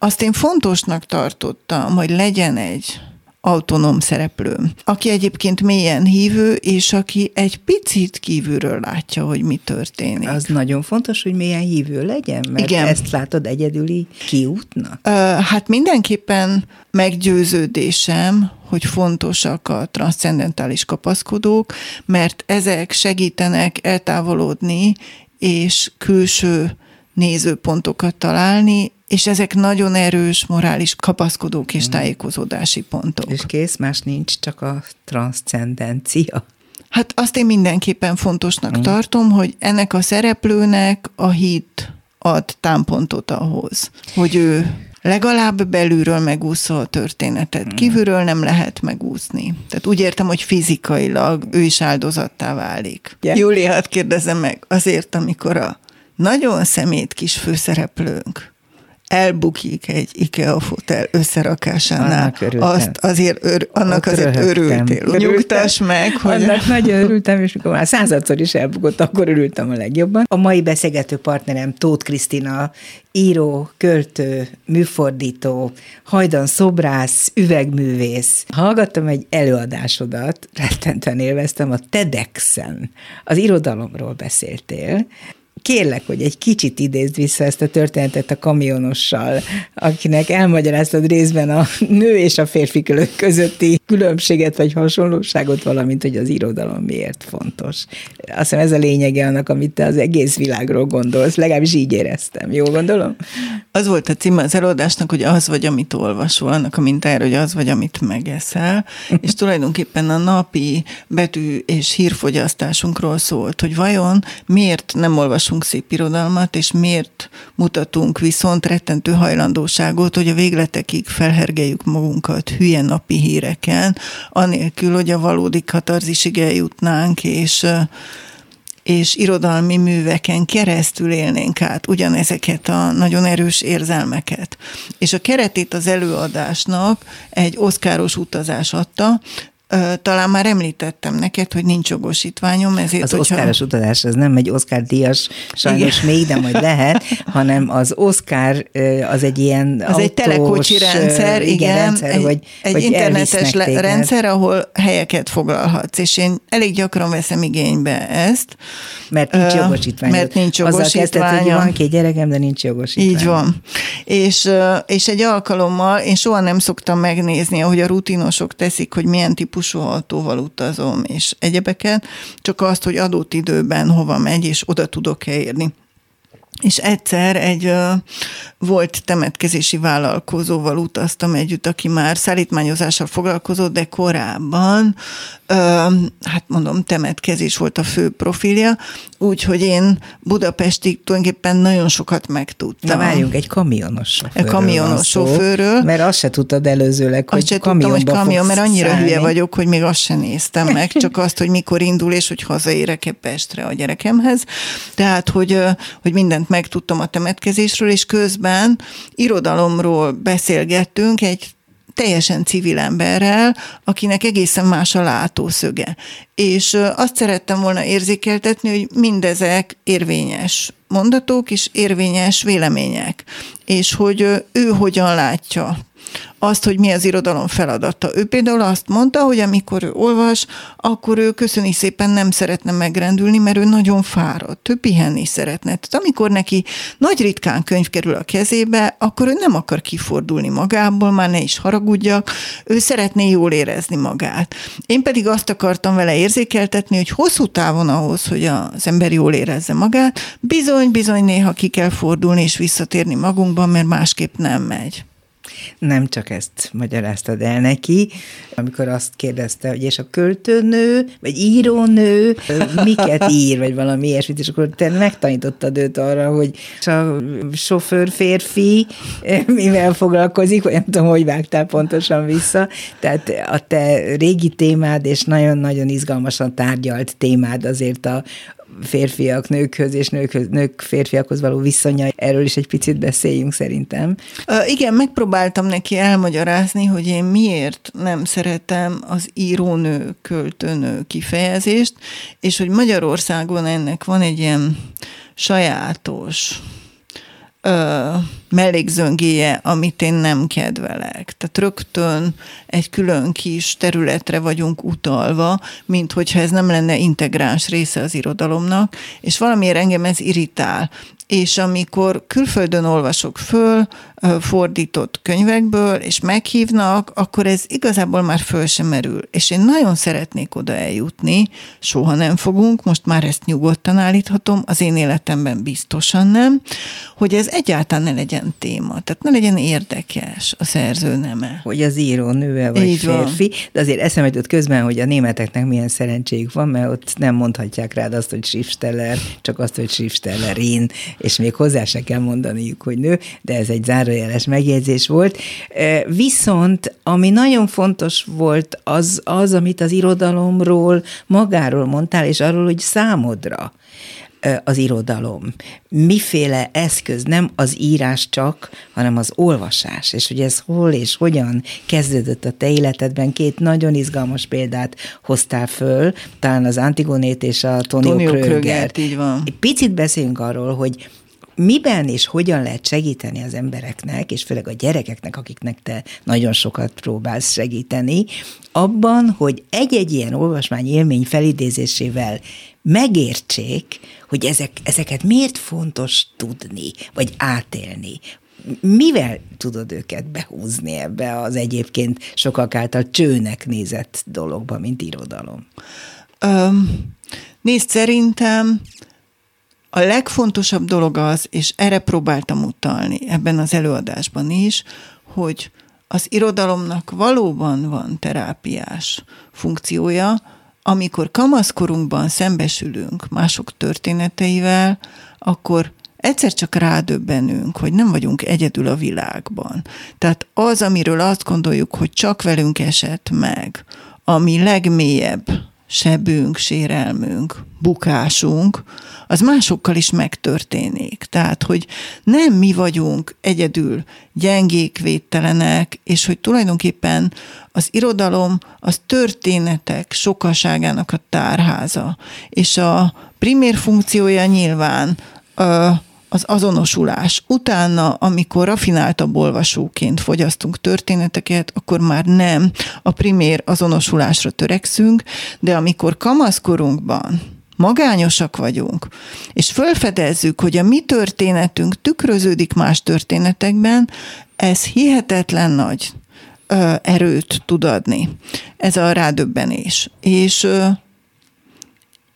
azt én fontosnak tartottam, hogy legyen egy autonóm szereplő, aki egyébként mélyen hívő, és aki egy picit kívülről látja, hogy mi történik. Az nagyon fontos, hogy mélyen hívő legyen, mert Igen. ezt látod egyedüli kiútnak? Hát mindenképpen meggyőződésem, hogy fontosak a transzcendentális kapaszkodók, mert ezek segítenek eltávolodni és külső nézőpontokat találni, és ezek nagyon erős morális kapaszkodók és hmm. tájékozódási pontok. És kész, más nincs, csak a transzcendencia. Hát azt én mindenképpen fontosnak mm. tartom, hogy ennek a szereplőnek a hit ad támpontot ahhoz, hogy ő legalább belülről megúszza a történetet. Mm. Kívülről nem lehet megúszni. Tehát úgy értem, hogy fizikailag ő is áldozattá válik. Yeah. Júliát kérdezem meg, azért, amikor a nagyon szemét kis főszereplőnk elbukik egy IKEA fotel összerakásánál. Azt azért ör, annak Ott azért örültél. Örültem. Nyugtass meg, hogy... Annak nagyon örültem, és mikor már századszor is elbukott, akkor örültem a legjobban. A mai beszélgető partnerem Tóth Krisztina, író, költő, műfordító, hajdan szobrász, üvegművész. Hallgattam egy előadásodat, rettentően élveztem, a TEDx-en. Az irodalomról beszéltél, kérlek, hogy egy kicsit idézd vissza ezt a történetet a kamionossal, akinek elmagyaráztad részben a nő és a férfi közötti különbséget vagy hasonlóságot, valamint, hogy az irodalom miért fontos. Azt hiszem ez a lényege annak, amit te az egész világról gondolsz, legalábbis így éreztem. Jó gondolom? Az volt a címe az előadásnak, hogy az vagy, amit olvasol, annak a mintájára, hogy az vagy, amit megeszel, <laughs> és tulajdonképpen a napi betű és hírfogyasztásunkról szólt, hogy vajon miért nem olvasunk olvasunk szép irodalmat, és miért mutatunk viszont rettentő hajlandóságot, hogy a végletekig felhergeljük magunkat hülye napi híreken, anélkül, hogy a valódi katarzisig eljutnánk, és és irodalmi műveken keresztül élnénk át ugyanezeket a nagyon erős érzelmeket. És a keretét az előadásnak egy oszkáros utazás adta, talán már említettem neked, hogy nincs jogosítványom, ezért, Az hogyha... oszkáros utazás, az nem egy Oscar díjas, sajnos Igen. még, de majd lehet, hanem az Oscar az egy ilyen Az autós, egy telekocsi rendszer, igen, igen rendszer, egy, hogy, egy hogy internetes le, rendszer, ahol helyeket foglalhatsz, és én elég gyakran veszem igénybe ezt. Mert nincs jogosítvány. Mert nincs jogosítvány. hogy van két gyerekem, de nincs jogosítvány. Így van. És, és egy alkalommal én soha nem szoktam megnézni, ahogy a rutinosok teszik, hogy milyen típusú autóval utazom, és egyebeket, csak azt, hogy adott időben hova megy, és oda tudok-e érni. És egyszer egy volt temetkezési vállalkozóval utaztam együtt, aki már szállítmányozással foglalkozott, de korábban, hát mondom, temetkezés volt a fő profilja, úgyhogy én Budapestig tulajdonképpen nagyon sokat megtudtam. Na várjunk, egy kamionos sofőrről Egy kamionos sofőrről. Mert azt se tudtad előzőleg, hogy azt se tudtam, hogy kamion, mert annyira szállni. hülye vagyok, hogy még azt sem néztem meg, <laughs> csak azt, hogy mikor indul, és hogy hazaérek-e Pestre a gyerekemhez. Tehát, hogy, hogy mindent megtudtam a temetkezésről, és közben irodalomról beszélgettünk egy teljesen civil emberrel, akinek egészen más a látószöge. És azt szerettem volna érzékeltetni, hogy mindezek érvényes mondatok és érvényes vélemények, és hogy ő hogyan látja azt, hogy mi az irodalom feladata. Ő például azt mondta, hogy amikor ő olvas, akkor ő köszöni szépen nem szeretne megrendülni, mert ő nagyon fáradt, ő pihenni szeretne. Tehát amikor neki nagy ritkán könyv kerül a kezébe, akkor ő nem akar kifordulni magából, már ne is haragudjak, ő szeretné jól érezni magát. Én pedig azt akartam vele érzékeltetni, hogy hosszú távon ahhoz, hogy az ember jól érezze magát, bizony-bizony néha ki kell fordulni és visszatérni magunkban, mert másképp nem megy. Nem csak ezt magyaráztad el neki, amikor azt kérdezte, hogy és a költőnő, vagy írónő miket ír, vagy valami ilyesmit, és akkor te megtanítottad őt arra, hogy a sofőr férfi mivel foglalkozik, vagy nem tudom, hogy vágtál pontosan vissza. Tehát a te régi témád, és nagyon-nagyon izgalmasan tárgyalt témád azért a, férfiak nőkhöz és nőkhöz, nők férfiakhoz való viszonya. Erről is egy picit beszéljünk szerintem. Uh, igen, megpróbáltam neki elmagyarázni, hogy én miért nem szeretem az írónő, költőnő kifejezést, és hogy Magyarországon ennek van egy ilyen sajátos ö, mellékzöngéje, amit én nem kedvelek. Tehát rögtön egy külön kis területre vagyunk utalva, mint hogyha ez nem lenne integráns része az irodalomnak, és valamiért engem ez irritál és amikor külföldön olvasok föl fordított könyvekből, és meghívnak, akkor ez igazából már föl sem merül. És én nagyon szeretnék oda eljutni, soha nem fogunk, most már ezt nyugodtan állíthatom, az én életemben biztosan nem, hogy ez egyáltalán ne legyen téma, tehát ne legyen érdekes a szerző neme. Hogy az író nőe vagy Így férfi, van. de azért eszembe jutott közben, hogy a németeknek milyen szerencséjük van, mert ott nem mondhatják rád azt, hogy Schriftsteller, csak azt, hogy Schriftstellerin, és még hozzá se kell mondaniuk, hogy nő, de ez egy zárójeles megjegyzés volt. Viszont, ami nagyon fontos volt, az, az, amit az irodalomról magáról mondtál, és arról, hogy számodra az irodalom. Miféle eszköz, nem az írás csak, hanem az olvasás, és hogy ez hol és hogyan kezdődött a te életedben. Két nagyon izgalmas példát hoztál föl, talán az Antigonét és a Tonio, Tonio Krögert. így van. Picit beszéljünk arról, hogy miben és hogyan lehet segíteni az embereknek, és főleg a gyerekeknek, akiknek te nagyon sokat próbálsz segíteni, abban, hogy egy-egy ilyen olvasmány élmény felidézésével megértsék, hogy ezek, ezeket miért fontos tudni, vagy átélni, mivel tudod őket behúzni ebbe az egyébként sokak által csőnek nézett dologba, mint irodalom? Um, nézd, szerintem a legfontosabb dolog az, és erre próbáltam utalni ebben az előadásban is, hogy az irodalomnak valóban van terápiás funkciója, amikor kamaszkorunkban szembesülünk mások történeteivel, akkor egyszer csak rádöbbenünk, hogy nem vagyunk egyedül a világban. Tehát az, amiről azt gondoljuk, hogy csak velünk esett meg, ami legmélyebb sebünk, sérelmünk, bukásunk, az másokkal is megtörténik. Tehát, hogy nem mi vagyunk egyedül gyengék, védtelenek, és hogy tulajdonképpen az irodalom az történetek sokaságának a tárháza. És a primér funkciója nyilván az azonosulás. Utána, amikor rafináltabb olvasóként fogyasztunk történeteket, akkor már nem a primér azonosulásra törekszünk, de amikor kamaszkorunkban magányosak vagyunk, és fölfedezzük, hogy a mi történetünk tükröződik más történetekben, ez hihetetlen nagy erőt tud adni. Ez a rádöbbenés. És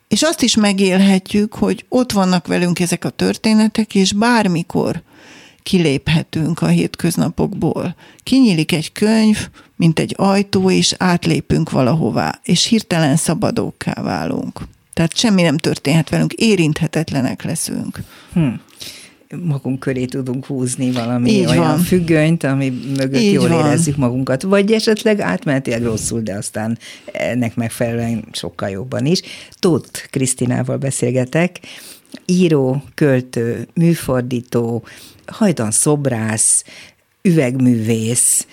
és azt is megélhetjük, hogy ott vannak velünk ezek a történetek, és bármikor kiléphetünk a hétköznapokból. Kinyílik egy könyv, mint egy ajtó, és átlépünk valahová, és hirtelen szabadókká válunk. Tehát semmi nem történhet velünk, érinthetetlenek leszünk. Hm magunk köré tudunk húzni valami Így olyan van. függönyt, ami mögött Így jól van. érezzük magunkat. Vagy esetleg átmenetileg rosszul, de aztán ennek megfelelően sokkal jobban is. Tóth Krisztinával beszélgetek, író, költő, műfordító, hajdan szobrász, üvegművész,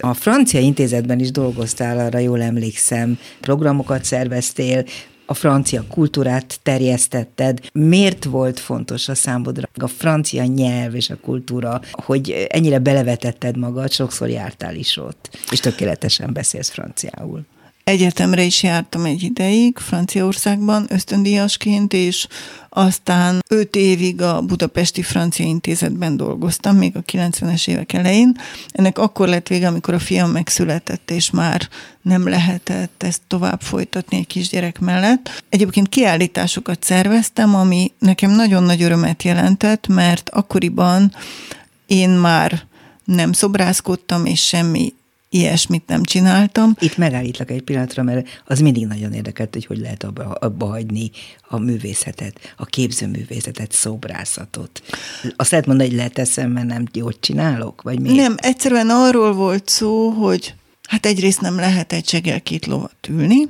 a francia intézetben is dolgoztál, arra jól emlékszem, programokat szerveztél, a francia kultúrát terjesztetted. Miért volt fontos a számodra a francia nyelv és a kultúra, hogy ennyire belevetetted magad, sokszor jártál is ott, és tökéletesen beszélsz franciául? Egyetemre is jártam egy ideig, Franciaországban ösztöndíjasként, és aztán öt évig a Budapesti Francia Intézetben dolgoztam, még a 90-es évek elején. Ennek akkor lett vége, amikor a fiam megszületett, és már nem lehetett ezt tovább folytatni egy kisgyerek mellett. Egyébként kiállításokat szerveztem, ami nekem nagyon nagy örömet jelentett, mert akkoriban én már nem szobrászkodtam, és semmi ilyesmit nem csináltam. Itt megállítlak egy pillanatra, mert az mindig nagyon érdekelt, hogy hogy lehet abba, abba hagyni a művészetet, a képzőművészetet, szobrászatot. Azt lehet mondani, hogy leteszem, mert nem jót csinálok, vagy mi? Nem, egyszerűen arról volt szó, hogy hát egyrészt nem lehet egy segel két lovat ülni,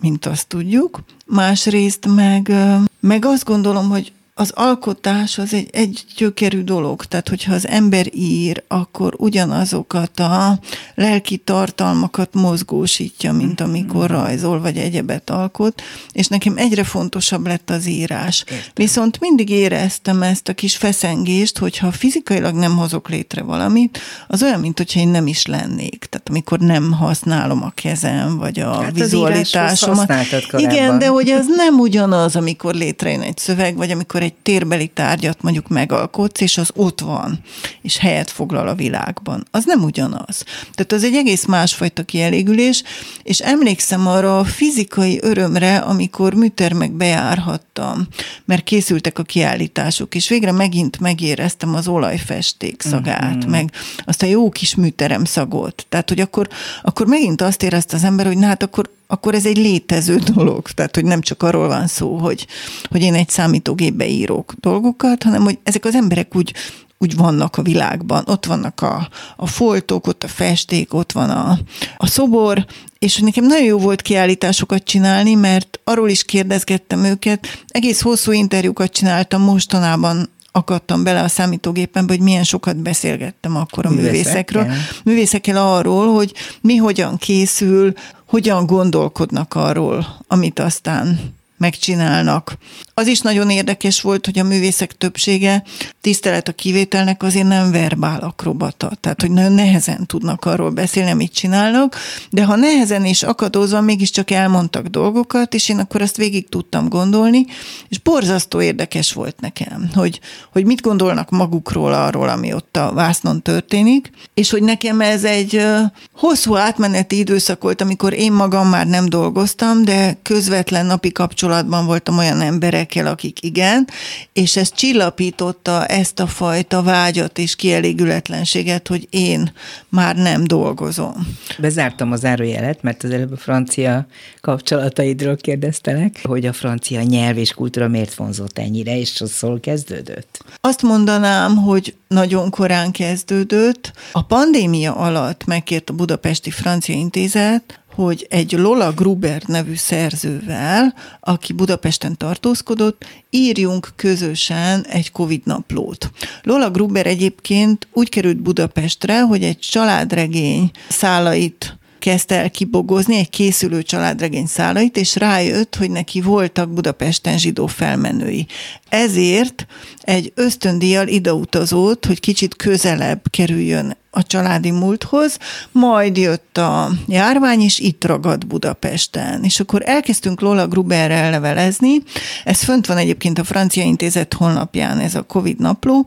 mint azt tudjuk, másrészt meg, meg azt gondolom, hogy az alkotás az egy, egy gyökerű dolog, tehát hogyha az ember ír, akkor ugyanazokat a lelki tartalmakat mozgósítja, mint amikor rajzol, vagy egyebet alkot, és nekem egyre fontosabb lett az írás. Értem. Viszont mindig éreztem ezt a kis feszengést, hogyha fizikailag nem hozok létre valamit, az olyan, mint hogyha én nem is lennék. Tehát amikor nem használom a kezem, vagy a hát vizualitásomat. Igen, de hogy az nem ugyanaz, amikor létrejön egy szöveg, vagy amikor egy térbeli tárgyat mondjuk megalkotsz, és az ott van, és helyet foglal a világban. Az nem ugyanaz. Tehát az egy egész másfajta kielégülés, és emlékszem arra a fizikai örömre, amikor műtermek bejárhattam, mert készültek a kiállítások, és végre megint megéreztem az olajfesték szagát, mm-hmm. meg azt a jó kis műterem szagot. Tehát, hogy akkor, akkor megint azt érezte az ember, hogy na hát akkor akkor ez egy létező <laughs> dolog. Tehát, hogy nem csak arról van szó, hogy, hogy én egy számítógépbe írok dolgokat, hanem hogy ezek az emberek úgy, úgy vannak a világban. Ott vannak a, a foltok, ott a festék, ott van a, a szobor, és nekem nagyon jó volt kiállításokat csinálni, mert arról is kérdezgettem őket, egész hosszú interjúkat csináltam mostanában akadtam bele a számítógépembe, hogy milyen sokat beszélgettem akkor a művészekről. Művészekkel arról, hogy mi hogyan készül, hogyan gondolkodnak arról, amit aztán megcsinálnak. Az is nagyon érdekes volt, hogy a művészek többsége tisztelet a kivételnek azért nem verbál akrobata, tehát hogy nagyon nehezen tudnak arról beszélni, amit csinálnak, de ha nehezen és akadózva mégiscsak elmondtak dolgokat, és én akkor azt végig tudtam gondolni, és borzasztó érdekes volt nekem, hogy, hogy mit gondolnak magukról arról, ami ott a vásznon történik, és hogy nekem ez egy hosszú átmeneti időszak volt, amikor én magam már nem dolgoztam, de közvetlen napi kapcsolatban voltam olyan emberekkel, akik igen, és ez csillapította ezt a fajta vágyat és kielégületlenséget, hogy én már nem dolgozom. Bezártam az árójelet, mert az előbb a francia kapcsolataidról kérdeztelek, hogy a francia nyelv és kultúra miért vonzott ennyire, és az szól kezdődött? Azt mondanám, hogy nagyon korán kezdődött. A pandémia alatt megkért a Budapesti Francia Intézet, hogy egy Lola Gruber nevű szerzővel, aki Budapesten tartózkodott, írjunk közösen egy Covid naplót. Lola Gruber egyébként úgy került Budapestre, hogy egy családregény szálait kezdte el kibogozni egy készülő családregény szálait, és rájött, hogy neki voltak Budapesten zsidó felmenői. Ezért egy ösztöndíjjal ideutazott, hogy kicsit közelebb kerüljön a családi múlthoz, majd jött a járvány, és itt ragadt Budapesten. És akkor elkezdtünk Lola Gruberrel levelezni, ez fönt van egyébként a Francia Intézet honlapján, ez a Covid napló,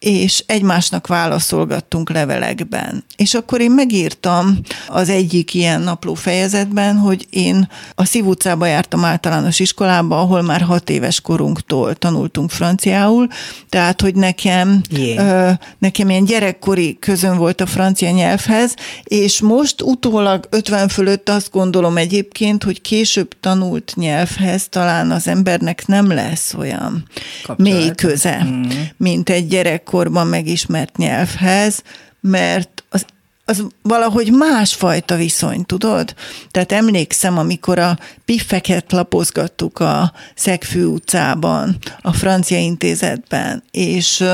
és egymásnak válaszolgattunk levelekben. És akkor én megírtam az egyik ilyen napló fejezetben, hogy én a Szív utcába jártam általános iskolába, ahol már hat éves korunktól tanultunk franciául, tehát, hogy nekem, ö, nekem ilyen gyerekkori közön volt a francia nyelvhez, és most utólag 50 fölött azt gondolom egyébként, hogy később tanult nyelvhez talán az embernek nem lesz olyan Kapcsolat. mély köze, mm. mint egy gyerekkorban megismert nyelvhez, mert az az valahogy másfajta viszony, tudod? Tehát emlékszem, amikor a piffeket lapozgattuk a Szegfű utcában, a francia intézetben, és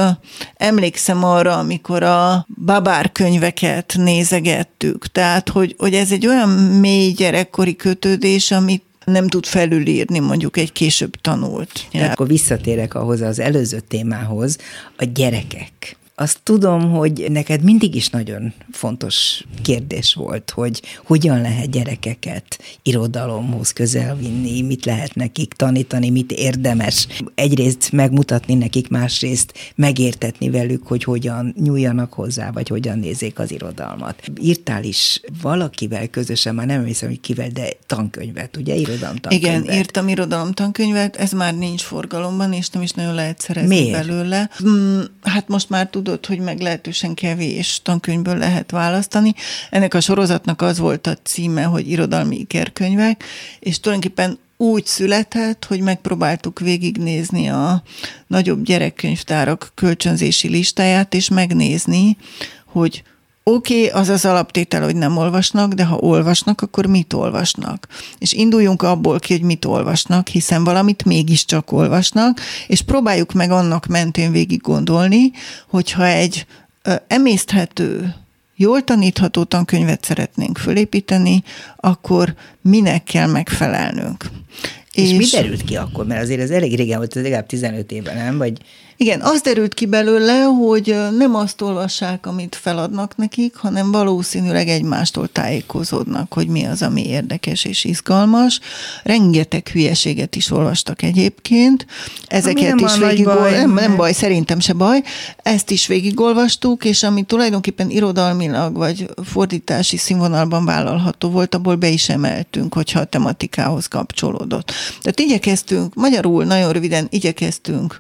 emlékszem arra, amikor a babár könyveket nézegettük, tehát, hogy, hogy ez egy olyan mély gyerekkori kötődés, amit nem tud felülírni mondjuk egy később tanult. Ja. Akkor visszatérek ahhoz az előző témához, a gyerekek azt tudom, hogy neked mindig is nagyon fontos kérdés volt, hogy hogyan lehet gyerekeket irodalomhoz közel vinni, mit lehet nekik tanítani, mit érdemes egyrészt megmutatni nekik, másrészt megértetni velük, hogy hogyan nyúljanak hozzá, vagy hogyan nézzék az irodalmat. Írtál is valakivel közösen, már nem hiszem, hogy kivel, de tankönyvet, ugye? Irodalomtankönyvet. Igen, írtam irodalomtankönyvet, ez már nincs forgalomban, és nem is nagyon lehet szerezni Miért? belőle. Hmm, hát most már tud tudod, hogy meglehetősen kevés tankönyvből lehet választani. Ennek a sorozatnak az volt a címe, hogy irodalmi ikerkönyvek, és tulajdonképpen úgy született, hogy megpróbáltuk végignézni a nagyobb gyerekkönyvtárak kölcsönzési listáját, és megnézni, hogy Oké, okay, az az alaptétel, hogy nem olvasnak, de ha olvasnak, akkor mit olvasnak? És induljunk abból ki, hogy mit olvasnak, hiszen valamit mégiscsak olvasnak, és próbáljuk meg annak mentén végig gondolni, hogyha egy emészthető, jól tanítható tankönyvet szeretnénk fölépíteni, akkor minek kell megfelelnünk. És, és mi derült ki akkor? Mert azért ez elég régen volt, ez legalább 15 éve, nem? Vagy igen, az derült ki belőle, hogy nem azt olvassák, amit feladnak nekik, hanem valószínűleg egymástól tájékozódnak, hogy mi az, ami érdekes és izgalmas. Rengeteg hülyeséget is olvastak egyébként. Ezeket nem is végig baj, nem, nem baj, szerintem se baj. Ezt is végigolvastuk, és ami tulajdonképpen irodalmilag vagy fordítási színvonalban vállalható volt, abból be is emeltünk, hogyha a tematikához kapcsolódott. Tehát igyekeztünk, magyarul nagyon röviden igyekeztünk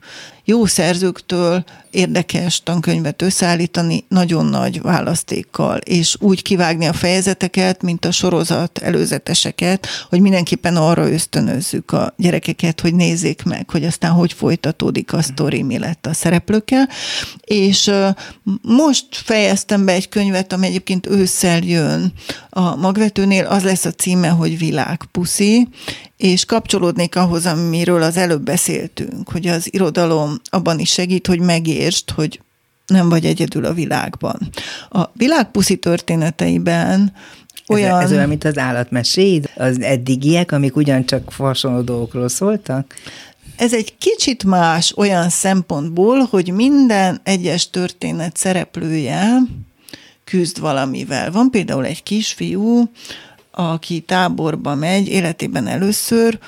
jó szerzőktől érdekes tankönyvet összeállítani nagyon nagy választékkal, és úgy kivágni a fejezeteket, mint a sorozat előzeteseket, hogy mindenképpen arra ösztönözzük a gyerekeket, hogy nézzék meg, hogy aztán hogy folytatódik a sztori, mi lett a szereplőkkel. És most fejeztem be egy könyvet, ami egyébként ősszel jön a magvetőnél, az lesz a címe, hogy Világpuszi, és kapcsolódnék ahhoz, amiről az előbb beszéltünk, hogy az irodalom abban is segít, hogy megértsd, hogy nem vagy egyedül a világban. A világpuszi történeteiben olyan... Ez, ez olyan, mint az állatmeséd, az eddigiek, amik ugyancsak hasonló dolgokról szóltak? Ez egy kicsit más olyan szempontból, hogy minden egyes történet szereplője küzd valamivel. Van például egy kisfiú, aki táborba megy életében először,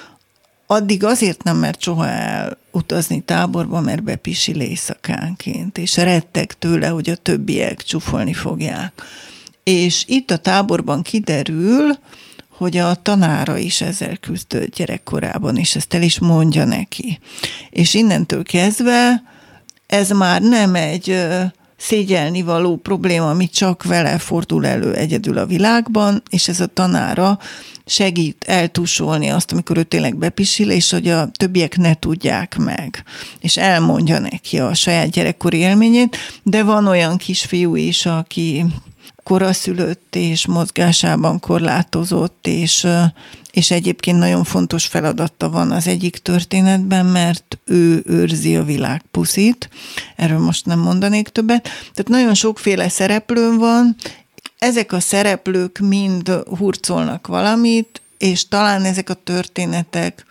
addig azért nem mert soha elutazni táborba, mert bepisil éjszakánként, és retteg tőle, hogy a többiek csúfolni fogják. És itt a táborban kiderül, hogy a tanára is ezzel küzdött gyerekkorában, és ezt el is mondja neki. És innentől kezdve ez már nem egy szégyelni való probléma, ami csak vele fordul elő egyedül a világban, és ez a tanára segít eltusolni azt, amikor ő tényleg bepisil, és hogy a többiek ne tudják meg, és elmondja neki a saját gyerekkori élményét, de van olyan kisfiú is, aki koraszülött és mozgásában korlátozott, és, és egyébként nagyon fontos feladata van az egyik történetben, mert ő őrzi a világ puszit, erről most nem mondanék többet. Tehát nagyon sokféle szereplő van, ezek a szereplők mind hurcolnak valamit, és talán ezek a történetek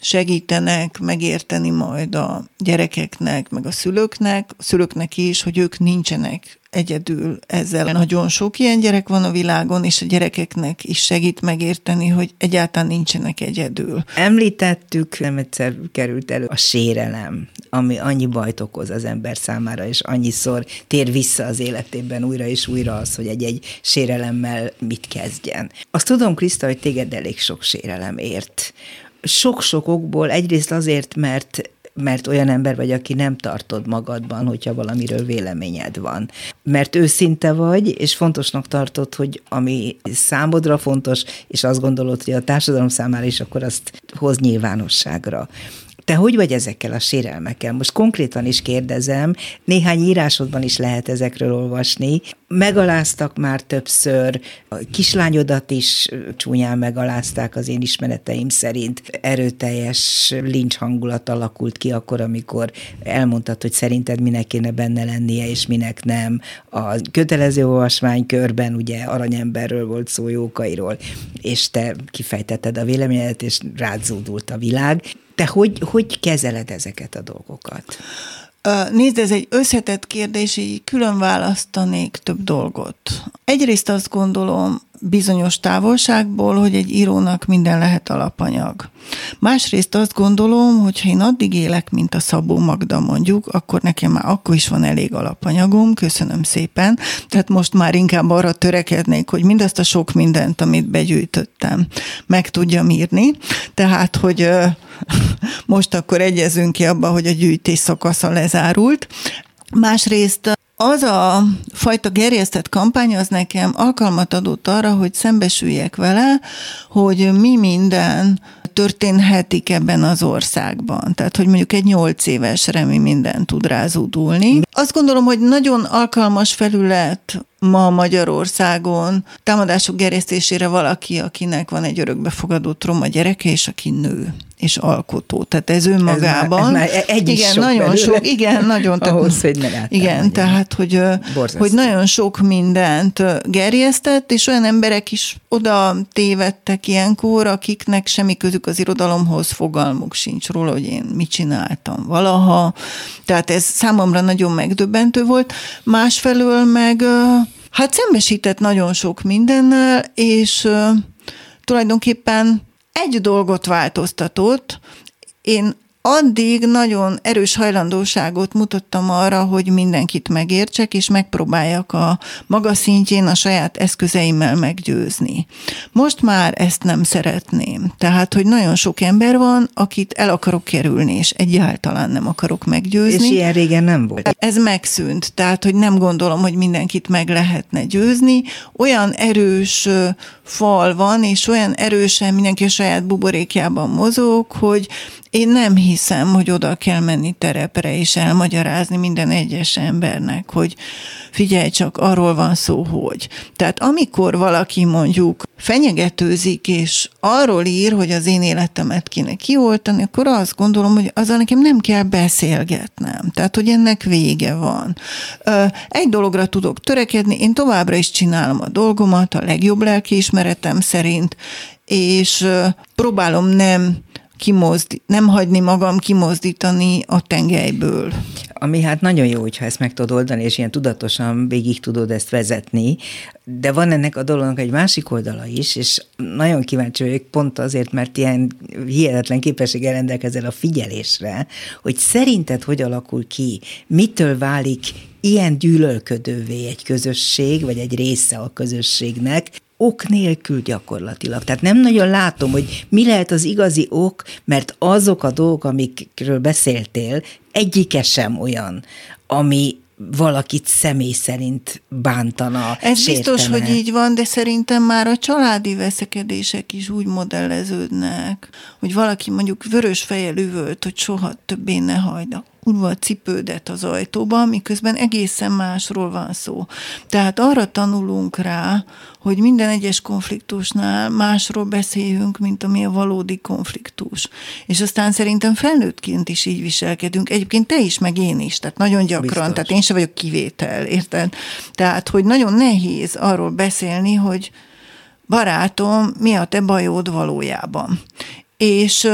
segítenek megérteni majd a gyerekeknek, meg a szülőknek, a szülőknek is, hogy ők nincsenek egyedül ezzel. Nagyon sok ilyen gyerek van a világon, és a gyerekeknek is segít megérteni, hogy egyáltalán nincsenek egyedül. Említettük, nem egyszer került elő a sérelem, ami annyi bajt okoz az ember számára, és annyiszor tér vissza az életében újra és újra az, hogy egy-egy sérelemmel mit kezdjen. Azt tudom, Kriszta, hogy téged elég sok sérelem ért sok-sok okból, egyrészt azért, mert mert olyan ember vagy, aki nem tartod magadban, hogyha valamiről véleményed van. Mert őszinte vagy, és fontosnak tartod, hogy ami számodra fontos, és azt gondolod, hogy a társadalom számára is, akkor azt hoz nyilvánosságra. Te hogy vagy ezekkel a sérelmekkel? Most konkrétan is kérdezem, néhány írásodban is lehet ezekről olvasni. Megaláztak már többször, a kislányodat is csúnyán megalázták az én ismereteim szerint. Erőteljes lincs hangulat alakult ki akkor, amikor elmondtad, hogy szerinted minek kéne benne lennie, és minek nem. A kötelező olvasmány körben ugye aranyemberről volt szó, jókairól, és te kifejtetted a véleményedet, és rád zúdult a világ. Te hogy, hogy kezeled ezeket a dolgokat? Nézd, ez egy összetett kérdés, így külön választanék több dolgot. Egyrészt azt gondolom, bizonyos távolságból, hogy egy írónak minden lehet alapanyag. Másrészt azt gondolom, hogy ha én addig élek, mint a Szabó Magda mondjuk, akkor nekem már akkor is van elég alapanyagom, köszönöm szépen. Tehát most már inkább arra törekednék, hogy mindazt a sok mindent, amit begyűjtöttem, meg tudjam írni. Tehát, hogy <laughs> most akkor egyezünk ki abba, hogy a gyűjtés szakasza lezárult. Másrészt az a fajta gerjesztett kampány az nekem alkalmat adott arra, hogy szembesüljek vele, hogy mi minden történhetik ebben az országban. Tehát, hogy mondjuk egy nyolc évesre mi minden tud rázúdulni. Azt gondolom, hogy nagyon alkalmas felület ma Magyarországon támadások gerjesztésére valaki, akinek van egy örökbefogadó troma gyereke, és aki nő és alkotó. Tehát ez önmagában. Ez már, ez már egy igen, sok nagyon belőle, sok, igen, nagyon. Ahhoz, hogy ne Igen, tehát, hogy, hogy nagyon sok mindent gerjesztett, és olyan emberek is oda tévedtek ilyenkor, akiknek semmi közük az irodalomhoz, fogalmuk sincs róla, hogy én mit csináltam valaha. Tehát ez számomra nagyon megdöbbentő volt. Másfelől meg hát szembesített nagyon sok mindennel, és tulajdonképpen egy dolgot változtatott. Én addig nagyon erős hajlandóságot mutattam arra, hogy mindenkit megértsek, és megpróbáljak a maga szintjén a saját eszközeimmel meggyőzni. Most már ezt nem szeretném. Tehát, hogy nagyon sok ember van, akit el akarok kerülni, és egyáltalán nem akarok meggyőzni. És ilyen régen nem volt. Ez megszűnt, tehát, hogy nem gondolom, hogy mindenkit meg lehetne győzni. Olyan erős fal van, és olyan erősen mindenki a saját buborékjában mozog, hogy én nem hiszem, hogy oda kell menni terepre és elmagyarázni minden egyes embernek, hogy figyelj csak, arról van szó, hogy. Tehát amikor valaki mondjuk fenyegetőzik, és arról ír, hogy az én életemet kéne kioltani, akkor azt gondolom, hogy azzal nekem nem kell beszélgetnem. Tehát, hogy ennek vége van. Egy dologra tudok törekedni, én továbbra is csinálom a dolgomat a legjobb lelkiismeretem szerint, és próbálom nem kimozdi, nem hagyni magam kimozdítani a tengelyből. Ami hát nagyon jó, hogyha ezt meg tudod oldani, és ilyen tudatosan végig tudod ezt vezetni, de van ennek a dolognak egy másik oldala is, és nagyon kíváncsi vagyok pont azért, mert ilyen hihetetlen képességgel rendelkezel a figyelésre, hogy szerinted hogy alakul ki, mitől válik ilyen gyűlölködővé egy közösség, vagy egy része a közösségnek, ok nélkül gyakorlatilag. Tehát nem nagyon látom, hogy mi lehet az igazi ok, mert azok a dolgok, amikről beszéltél, egyike sem olyan, ami valakit személy szerint bántana. Ez sértene. biztos, hogy így van, de szerintem már a családi veszekedések is úgy modelleződnek, hogy valaki mondjuk vörös fejjel üvölt, hogy soha többé ne hajdak kurva cipődet az ajtóban, miközben egészen másról van szó. Tehát arra tanulunk rá, hogy minden egyes konfliktusnál másról beszéljünk, mint ami a valódi konfliktus. És aztán szerintem felnőttként is így viselkedünk. Egyébként te is, meg én is, tehát nagyon gyakran, Biztos. tehát én se vagyok kivétel, érted? Tehát, hogy nagyon nehéz arról beszélni, hogy barátom, mi a te bajod valójában. És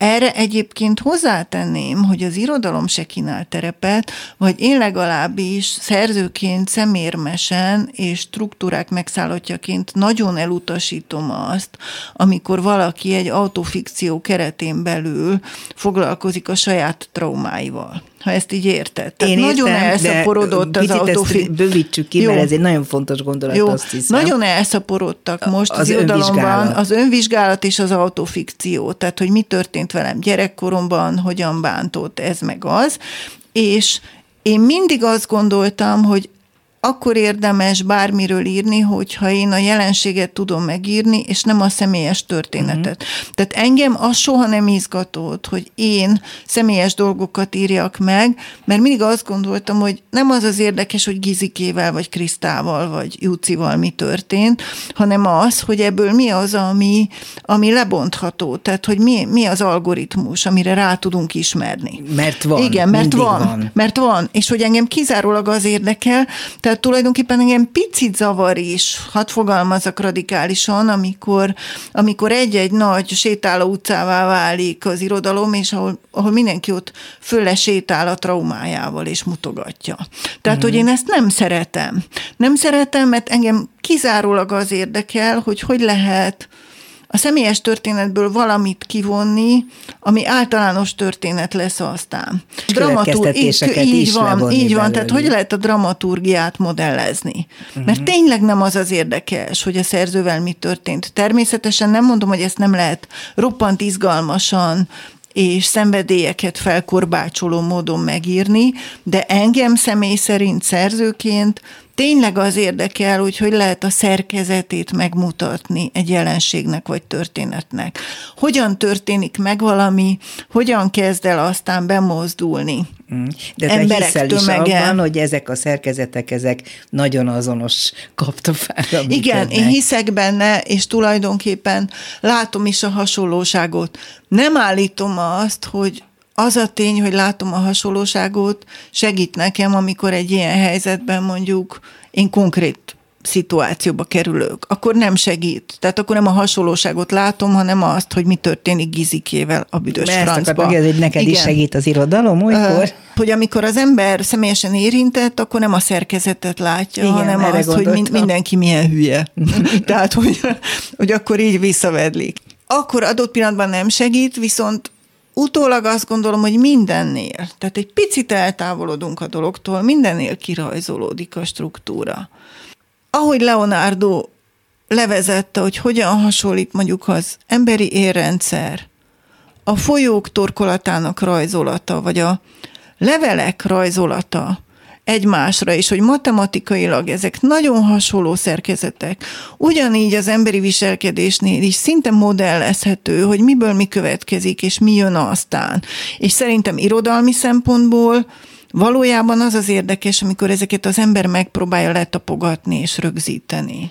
erre egyébként hozzátenném, hogy az irodalom se kínál terepet, vagy én legalábbis szerzőként szemérmesen és struktúrák megszállottjaként nagyon elutasítom azt, amikor valaki egy autofikció keretén belül foglalkozik a saját traumáival ha ezt így érted. Tehát Én nagyon értem, elszaporodott az autofilm. bővítsük ki, Jó. mert ez egy nagyon fontos gondolat, Jó. azt hiszem. Nagyon elszaporodtak most az, az irodalomban az önvizsgálat és az autofikció, tehát hogy mi történt velem gyerekkoromban, hogyan bántott ez meg az, és én mindig azt gondoltam, hogy akkor érdemes bármiről írni, hogyha én a jelenséget tudom megírni, és nem a személyes történetet. Uh-huh. Tehát engem az soha nem izgatott, hogy én személyes dolgokat írjak meg, mert mindig azt gondoltam, hogy nem az az érdekes, hogy Gizikével, vagy Krisztával, vagy Júcival mi történt, hanem az, hogy ebből mi az, ami, ami lebontható, tehát hogy mi, mi az algoritmus, amire rá tudunk ismerni. Mert van. Igen, mert van, van. Mert van, és hogy engem kizárólag az érdekel, tehát tehát tulajdonképpen engem picit zavar is, hadd fogalmazok radikálisan, amikor, amikor egy-egy nagy sétáló utcává válik az irodalom, és ahol, ahol mindenki ott fölle sétál a traumájával, és mutogatja. Tehát, uh-huh. hogy én ezt nem szeretem. Nem szeretem, mert engem kizárólag az érdekel, hogy hogy lehet a személyes történetből valamit kivonni, ami általános történet lesz aztán. Dramatur- így, így van, így van. Tehát hogy lehet a dramaturgiát modellezni? Uh-huh. Mert tényleg nem az az érdekes, hogy a szerzővel mi történt. Természetesen nem mondom, hogy ezt nem lehet roppant izgalmasan és szenvedélyeket felkorbácsoló módon megírni, de engem személy szerint szerzőként tényleg az érdekel, hogy hogy lehet a szerkezetét megmutatni egy jelenségnek vagy történetnek. Hogyan történik meg valami, hogyan kezd el aztán bemozdulni. Mm. De te emberek hiszel tömege. is abban, hogy ezek a szerkezetek, ezek nagyon azonos kaptafára Igen, működnek. én hiszek benne, és tulajdonképpen látom is a hasonlóságot. Nem állítom azt, hogy az a tény, hogy látom a hasonlóságot, segít nekem, amikor egy ilyen helyzetben mondjuk én konkrét szituációba kerülök, akkor nem segít. Tehát akkor nem a hasonlóságot látom, hanem azt, hogy mi történik Gizikével a büdös Mert francba. Ezt hogy neked Igen. is segít az irodalom olykor? Uh, hogy amikor az ember személyesen érintett, akkor nem a szerkezetet látja, Igen, hanem azt, gondoltam. hogy mind, mindenki milyen hülye. <laughs> Tehát, hogy, hogy akkor így visszavedlik. Akkor adott pillanatban nem segít, viszont utólag azt gondolom, hogy mindennél, tehát egy picit eltávolodunk a dologtól, mindennél kirajzolódik a struktúra. Ahogy Leonardo levezette, hogy hogyan hasonlít mondjuk az emberi érrendszer, a folyók torkolatának rajzolata, vagy a levelek rajzolata, egymásra, és hogy matematikailag ezek nagyon hasonló szerkezetek. Ugyanígy az emberi viselkedésnél is szinte modellezhető, hogy miből mi következik, és mi jön aztán. És szerintem irodalmi szempontból valójában az az érdekes, amikor ezeket az ember megpróbálja letapogatni és rögzíteni.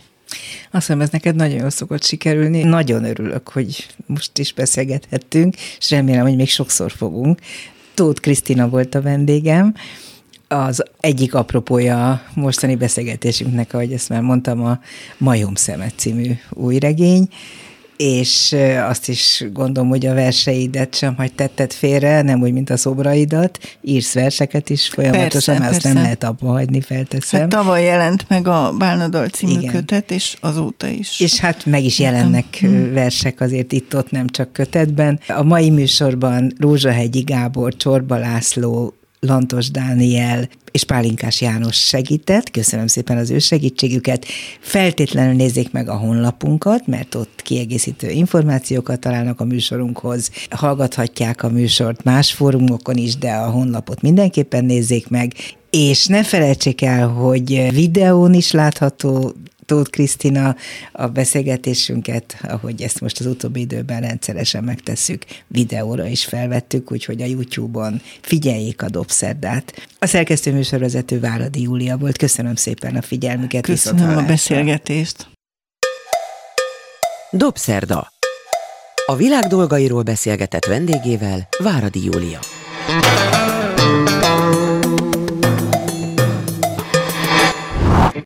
Azt hiszem, ez neked nagyon jól szokott sikerülni. Nagyon örülök, hogy most is beszélgethettünk, és remélem, hogy még sokszor fogunk. Tóth Krisztina volt a vendégem, az egyik apropója a mostani beszélgetésünknek, ahogy ezt már mondtam, a Majom Szemet című új regény, és azt is gondolom, hogy a verseidet sem hagy tetted félre, nem úgy, mint a szobraidat, írsz verseket is folyamatosan, persze, mert azt nem lehet abba hagyni, felteszem. Hát tavaly jelent meg a Bálnadal című Igen. kötet, és azóta is. És hát meg is jelennek hmm. versek azért itt-ott, nem csak kötetben. A mai műsorban Rózsahegyi Gábor, Csorba László, Lantos Dániel és Pálinkás János segített, köszönöm szépen az ő segítségüket. Feltétlenül nézzék meg a honlapunkat, mert ott kiegészítő információkat találnak a műsorunkhoz. Hallgathatják a műsort más fórumokon is, de a honlapot mindenképpen nézzék meg, és ne felejtsék el, hogy videón is látható Tóth Krisztina a beszélgetésünket, ahogy ezt most az utóbbi időben rendszeresen megtesszük, videóra is felvettük, úgyhogy a YouTube-on figyeljék a Dobszerdát. A szerkesztő műsorvezető Váradi Júlia volt. Köszönöm szépen a figyelmüket. Köszönöm a beszélgetést. Dobszerda. A világ dolgairól beszélgetett vendégével Váradi Júlia.